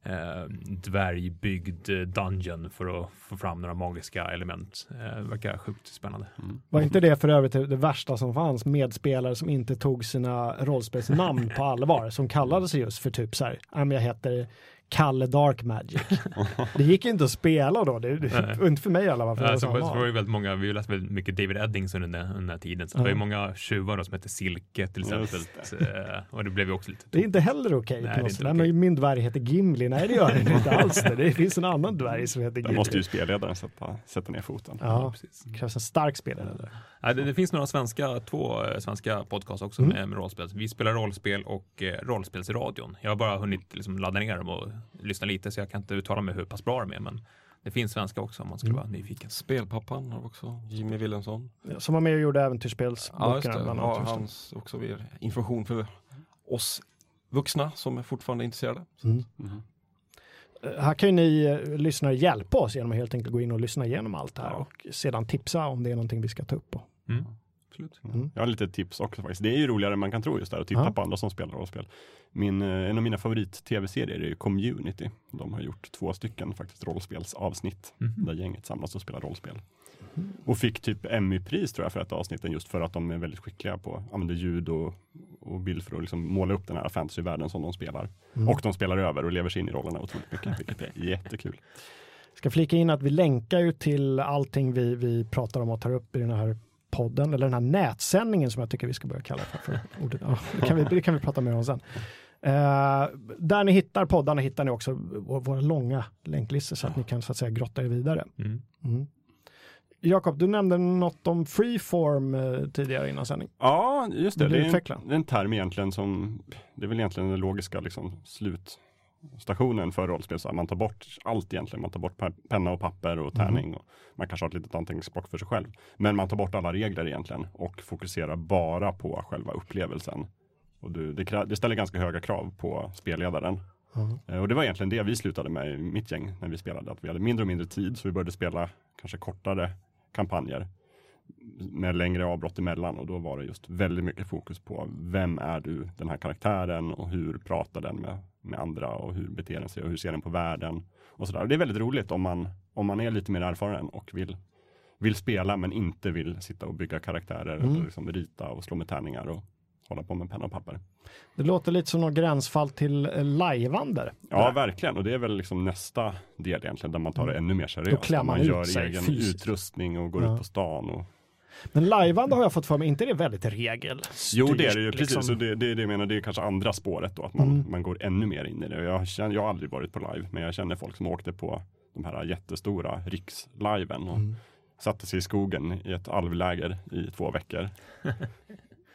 Speaker 4: eh, dvärgbyggd eh, dungeon för att få fram några magiska element. Eh, verkar sjukt spännande.
Speaker 1: Var inte det för övrigt det värsta som fanns? Medspelare som inte tog sina rollspelsnamn på allvar, som kallade sig just för typ så här, "Ja, men jag heter Kalle Dark Magic. Det gick inte att spela då, det, det, inte för mig i alla fall. För
Speaker 4: Ja,
Speaker 1: jag
Speaker 4: så,
Speaker 1: var
Speaker 4: det väldigt många, vi läste väldigt mycket David Eddings under den, under den här tiden. Så det var ju många tjuvar då som hette Silke till exempel. Eh, och det blev ju också lite
Speaker 1: Det är inte heller okej.
Speaker 4: Nej, det inte okej.
Speaker 1: men Min dvärg heter Gimli. Nej, det gör den inte alls. Det. det finns en annan dvärg som heter
Speaker 2: Där
Speaker 1: Gimli.
Speaker 2: måste ju spelledaren sätta, sätta ner foten.
Speaker 1: Ja,
Speaker 4: precis.
Speaker 1: det krävs en stark spelare. Där.
Speaker 4: Ja, det, det finns några svenska, två eh, svenska podcasts också
Speaker 1: Mm.
Speaker 4: med, med rollspel. Vi spelar rollspel och eh, rollspelsradion. Jag har bara hunnit liksom, ladda ner dem och lyssna lite så jag kan inte uttala mig hur pass bra de är. Men det finns svenska också om man skulle
Speaker 1: Mm.
Speaker 4: vara nyfiken.
Speaker 3: Spelpappan har också, Jimmy Willensson.
Speaker 1: Som var med och gjorde
Speaker 3: Ja,
Speaker 1: äventyrsspelsböckerna bland
Speaker 3: Ja,
Speaker 1: annat. det.
Speaker 3: hans också information för oss vuxna som är fortfarande intresserade.
Speaker 1: Mm. Eh, Här kan ju ni eh, lyssnare hjälpa oss genom att helt enkelt gå in och lyssna igenom allt det här
Speaker 2: Ja.
Speaker 1: och sedan tipsa om det är någonting vi ska ta upp. På.
Speaker 4: Mm. Absolut.
Speaker 1: Mm.
Speaker 2: Jag har lite tips också faktiskt. Det är ju roligare än man kan tro just där att titta
Speaker 1: Ja.
Speaker 2: på andra som spelar rollspel. Min, eh, en av mina favorit-tv-serier är ju Community. De har gjort två stycken faktiskt rollspelsavsnitt
Speaker 4: Mhm.
Speaker 2: där gänget samlas och spelar rollspel. Och fick typ Emmy-pris tror jag för ett avsnitt just för att de är väldigt skickliga på att använda ljud och, och bild för att liksom måla upp den här fantasyvärlden som de spelar.
Speaker 1: Mm.
Speaker 2: Och de spelar över och lever sig in i rollerna otroligt mycket, vilket är jättekul.
Speaker 1: Ska flika in att vi länkar ju till allting vi, vi pratar om och tar upp i den här podden, eller den här nätsändningen som jag tycker vi ska börja kalla det för. för. Ja, det, kan vi, det kan vi prata mer om sen. Eh, där ni hittar poddarna hittar ni också vår- våra långa länklistor så att ni kan så att säga grotta er vidare.
Speaker 4: Mm.
Speaker 1: Mm. Jakob, du nämnde något om freeform eh, tidigare innan sändning.
Speaker 2: Ja, just det. Det är, en, det är en term egentligen som, det är väl egentligen den logiska liksom, slutstationen för rollspel. Så man tar bort allt egentligen. Man tar bort pe- penna och papper och tärning. Och man kanske har ett litet anteckningsblock för sig själv. Men man tar bort alla regler egentligen och fokuserar bara på själva upplevelsen. Och du, det, det ställer ganska höga krav på spelledaren. Eh, Och det var egentligen det vi slutade med i mitt gäng när vi spelade. Att vi hade mindre och mindre tid så vi började spela kanske kortare kampanjer med längre avbrott emellan och då var det just väldigt mycket fokus på vem är du, den här karaktären och hur pratar den med, med andra och hur beter den sig och hur ser den på världen och sådär. Och Det är väldigt roligt om man, om man är lite mer erfaren och vill, vill spela men inte vill sitta och bygga karaktärer
Speaker 1: Mm.
Speaker 2: eller liksom rita och slå med tärningar och hålla på med penna och papper.
Speaker 1: Det låter lite som något gränsfall till eh, lajvander.
Speaker 2: Ja, verkligen. Och det är väl liksom nästa del egentligen, där man tar det ännu mer seriöst.
Speaker 1: klär
Speaker 2: Där
Speaker 1: man
Speaker 2: man gör
Speaker 1: sig
Speaker 2: egen
Speaker 1: fysiskt.
Speaker 2: utrustning och går
Speaker 1: Ja.
Speaker 2: ut på stan. Och...
Speaker 1: Men lajvande har jag fått för mig, inte det väldigt regel?
Speaker 2: Jo, det är det ju. Precis,
Speaker 1: liksom?
Speaker 2: och det, det är det jag menar. Det är kanske andra spåret då, att man,
Speaker 1: Mm.
Speaker 2: man går ännu mer in i det. Jag, känner, jag har aldrig varit på live, men jag känner folk som åkte på de här jättestora riksliven och
Speaker 1: Mm.
Speaker 2: satte sig i skogen i ett alvläger i två veckor.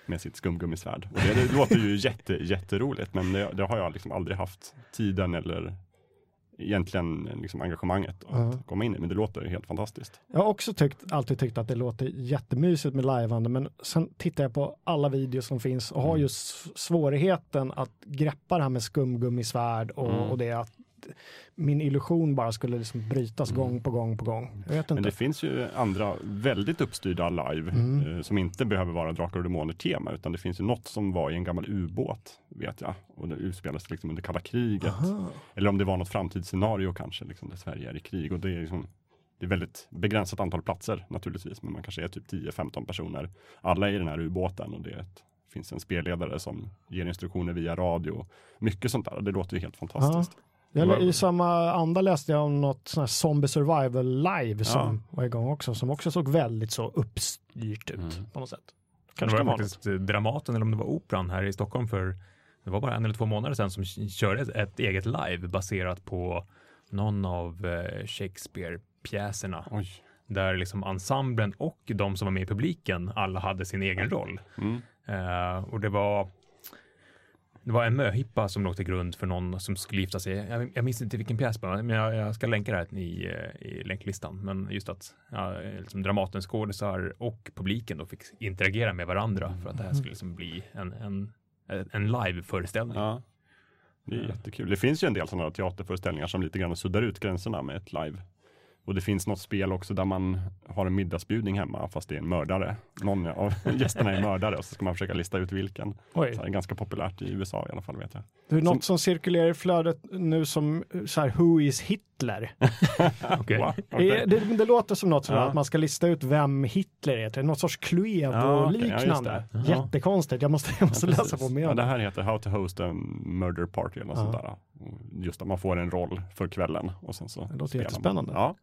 Speaker 2: med sitt skumgummisvärd. Och det, det låter ju jätte, jätteroligt, men det, det har jag liksom aldrig haft tiden eller egentligen liksom engagemanget att
Speaker 1: Ja.
Speaker 2: komma in i. Men det låter helt fantastiskt.
Speaker 1: Jag har också tyckt, alltid tyckt att det låter jättemysigt med lajvande, men sen tittar jag på alla videos som finns och har
Speaker 2: Mm.
Speaker 1: just svårigheten att greppa det här med skumgummisvärd och,
Speaker 2: Mm.
Speaker 1: och det att min illusion bara skulle liksom brytas
Speaker 2: Mm.
Speaker 1: gång på gång på gång. Jag vet
Speaker 2: Men
Speaker 1: inte.
Speaker 2: det finns ju andra väldigt uppstyrda live
Speaker 1: Mm.
Speaker 2: eh, som inte behöver vara Drakar och Demoner tema utan det finns ju något som var i en gammal ubåt vet jag och det utspelades liksom under kalla kriget.
Speaker 1: Aha.
Speaker 2: Eller om det var något framtidsscenario kanske liksom, där Sverige är i krig och det är liksom det är väldigt begränsat antal platser naturligtvis, men man kanske är typ 10-15 personer. Alla är i den här ubåten och det ett, finns en spelledare som ger instruktioner via radio. Mycket sånt där, det låter ju helt fantastiskt.
Speaker 1: Jag, I samma anda läste jag om något sånt här zombie survival live som
Speaker 2: Ja.
Speaker 1: var igång också, som också såg väldigt så uppstyrt ut
Speaker 2: Mm.
Speaker 1: på något sätt.
Speaker 4: Det
Speaker 1: Kanske
Speaker 4: var
Speaker 1: kan vara
Speaker 4: faktiskt eh, Dramaten eller om det var Operan här i Stockholm för det var bara en eller två månader sedan som körde ett, ett eget live baserat på någon av eh, Shakespeare-pjäserna där liksom ensemblen och de som var med i publiken alla hade sin egen roll.
Speaker 2: Mm.
Speaker 4: Eh, och det var det var en möhippa som låg till grund för någon som skulle gifta sig. Jag, jag minns inte vilken pjäs, men jag, jag ska länka det här i, eh, i länklistan. Men just att ja, liksom Dramatens skådisar och publiken då fick interagera med varandra för att det här skulle liksom bli en, en, en live-föreställning.
Speaker 2: Ja. Det är jättekul. Det finns ju en del sådana teaterföreställningar som lite grann suddar ut gränserna med ett live. Och det finns något spel också där man har en middagsbjudning hemma fast det är en mördare. Någon av gästerna är mördare och så ska man försöka lista ut vilken.
Speaker 1: Oj.
Speaker 2: Så det är ganska populärt i USA i alla fall vet jag.
Speaker 1: Det är något som cirkulerar i flödet nu som så här, Who is Hitler?
Speaker 4: Okej.
Speaker 2: Va? Okej.
Speaker 1: Det, det, det låter som något som
Speaker 2: Ja.
Speaker 1: att man ska lista ut vem Hitler är. Det är något sorts
Speaker 2: okej. Ja, just det. Ja.
Speaker 1: Jättekonstigt. Jag måste, jag måste
Speaker 2: Ja,
Speaker 1: läsa på mer
Speaker 2: Ja, det
Speaker 1: det.
Speaker 2: här heter How to host a murder party eller något
Speaker 1: Ja.
Speaker 2: sånt där. Just att man får en roll för kvällen och sen så
Speaker 1: Det låter
Speaker 2: man.
Speaker 1: jättespännande.
Speaker 2: Ja.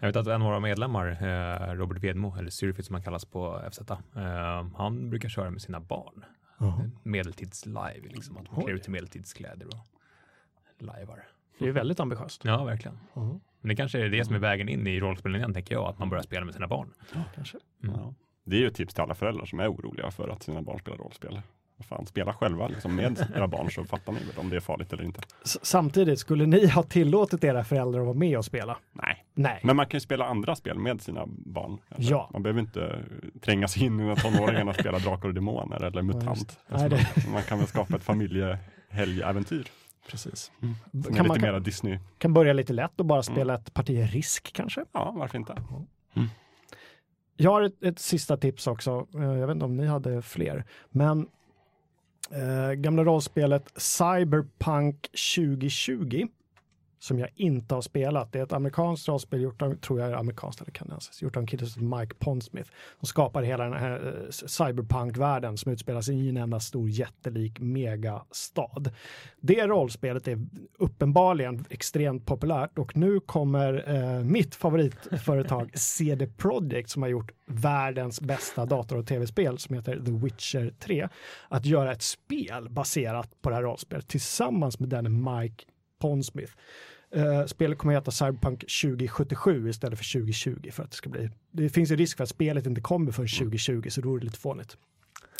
Speaker 4: Jag vet att en av våra medlemmar, eh, Robert Vedmo, eller Syrfit som han kallas på FZ, eh, han brukar köra med sina barn.
Speaker 1: Ja.
Speaker 4: Medeltids-live, liksom, att man klär ut till medeltidskläder och lajvar.
Speaker 1: Det är väldigt ambitiöst.
Speaker 4: Ja, verkligen.
Speaker 1: Ja,
Speaker 4: Men det kanske är det som är vägen in i rollspelen igen, tänker jag, att man börjar spela med sina barn.
Speaker 1: kanske.
Speaker 4: Mm.
Speaker 2: Ja. Det är ju ett tips till alla föräldrar som är oroliga för att sina barn spelar rollspel. Vad Fan, spela själva liksom, med era barn så fattar ni väl om det är farligt eller inte.
Speaker 1: S- Samtidigt, skulle ni ha tillåtit era föräldrar att vara med och spela?
Speaker 2: Nej,
Speaker 1: Nej.
Speaker 2: men man kan ju spela andra spel med sina barn. kanske.
Speaker 1: Ja.
Speaker 2: Man behöver inte tränga sig in när tonåringarna spelar Drakar och Demoner eller MUTANT.
Speaker 1: Nej, det,
Speaker 2: Man kan väl skapa ett familjehelgäventyr.
Speaker 1: precis.
Speaker 2: Är
Speaker 1: Kan
Speaker 2: lite
Speaker 1: man kan,
Speaker 2: Disney.
Speaker 1: kan börja lite lätt och bara spela ett parti risk kanske?
Speaker 2: Ja, varför inte?
Speaker 1: Jag har ett, ett sista tips också. Eh, Jag vet inte om ni hade fler. Men Eh, gamla rollspelet Cyberpunk 2020 som jag inte har spelat. Det är ett amerikanskt rollspel gjort av, tror jag är amerikanskt eller kanadensiskt, gjort av en kille som heter Mike Pondsmith. Som skapar hela den här eh, cyberpunk-världen som utspelar sig i en enda stor jättelik megastad. Det rollspelet är uppenbarligen extremt populärt och nu kommer eh, mitt favoritföretag CD Projekt som har gjort världens bästa dator och tv-spel som heter The Witcher 3 att göra ett spel baserat på det här rollspelet tillsammans med den Mike Pondsmith. Uh, spelet kommer att heta Cyberpunk 2077 istället för 2020 för att det ska bli. Det finns ju risk för att spelet inte kommer för 2020 så då är det lite fånigt.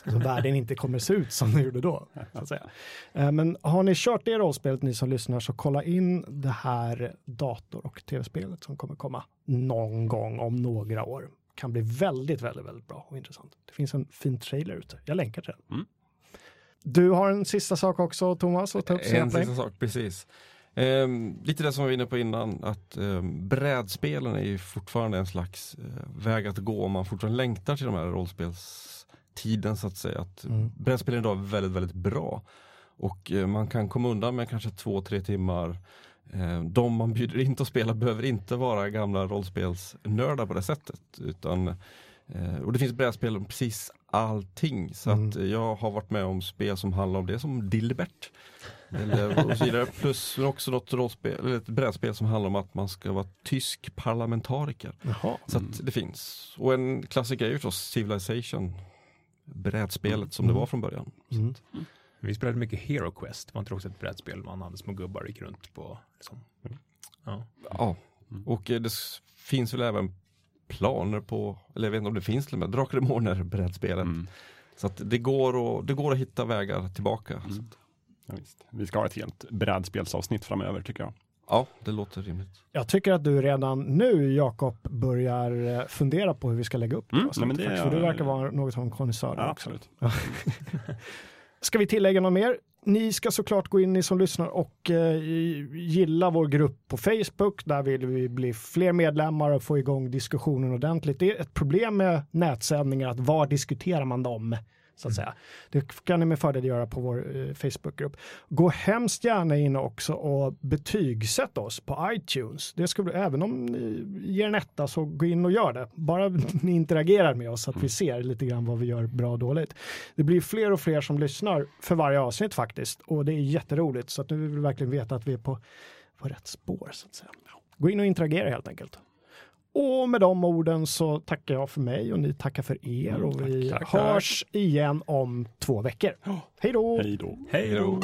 Speaker 1: Så världen inte kommer se ut som den gjorde då. Så att säga. Uh, men har ni kört det rollspelet ni som lyssnar så kolla in det här dator och tv-spelet som kommer komma någon gång om några år. Kan bli väldigt, väldigt, väldigt bra och intressant. Det finns en fin trailer ute. Jag länkar till den. Mm. Du har en sista sak också Thomas att ta upp.
Speaker 3: En sista sak, precis. Eh, lite det som vi var inne på innan, att eh, brädspelen är ju fortfarande en slags eh, väg att gå om man fortfarande längtar till de här rollspelstiden så att säga. Att mm. Brädspelen idag är väldigt, väldigt bra. Och eh, man kan komma undan med kanske två, tre timmar. Eh, de man bjuder in att spela behöver inte vara gamla rollspelsnördar på det sättet. Utan, eh, och det finns brädspel om precis allting. Så mm. att jag har varit med om spel som handlar om det som Dilbert. Eller, och så vidare. Plus också något rollspel, eller ett brädspel som handlar om att man ska vara tysk parlamentariker. Jaha. Så att det finns. Och en klassiker är ju förstås Civilization. Brädspelet mm. som det var från början. Mm.
Speaker 4: Vi spelade mycket Hero Quest, var inte också ett brädspel man hade små gubbar gick runt på? Liksom.
Speaker 3: Ja. ja, och det finns väl även planer på, eller jag vet inte om det finns till och med, Drakar och Demoner brädspelet. Mm. Så att det går, att, det går att hitta vägar tillbaka. Mm.
Speaker 2: Ja, Vi ska ha ett helt brädspelsavsnitt framöver tycker jag.
Speaker 3: Ja, det låter rimligt.
Speaker 1: Jag tycker att du redan nu, Jakob, börjar eh, fundera på hur vi ska lägga upp
Speaker 2: mm, det. Mm, det
Speaker 1: för du verkar vara något som en konnässör.
Speaker 2: Ja, absolut.
Speaker 1: ska vi tillägga något mer? Ni ska såklart gå in, ni som lyssnar, och eh, gilla vår grupp på Facebook. Där vill vi bli fler medlemmar och få igång diskussionen ordentligt. Det är ett problem med nätsändningar, att var diskuterar man dem? Så att säga. Det kan ni med fördel göra på vår eh, Facebookgrupp. Gå hemskt gärna in också och betygsätt oss på iTunes. Det skulle, även om ni ger en etta så gå in och gör det. Bara ni interagerar med oss så att vi ser lite grann vad vi gör bra och dåligt. Det blir fler och fler som lyssnar för varje avsnitt faktiskt och det är jätteroligt så att nu vill vi verkligen veta att vi är på, på rätt spår så att säga. Gå in och interagera helt enkelt. Och med de orden så tackar jag för mig och ni tackar för er mm, och vi tack, tack, hörs tack. igen om två veckor. Hej då!
Speaker 2: Hej då!
Speaker 4: Hej då!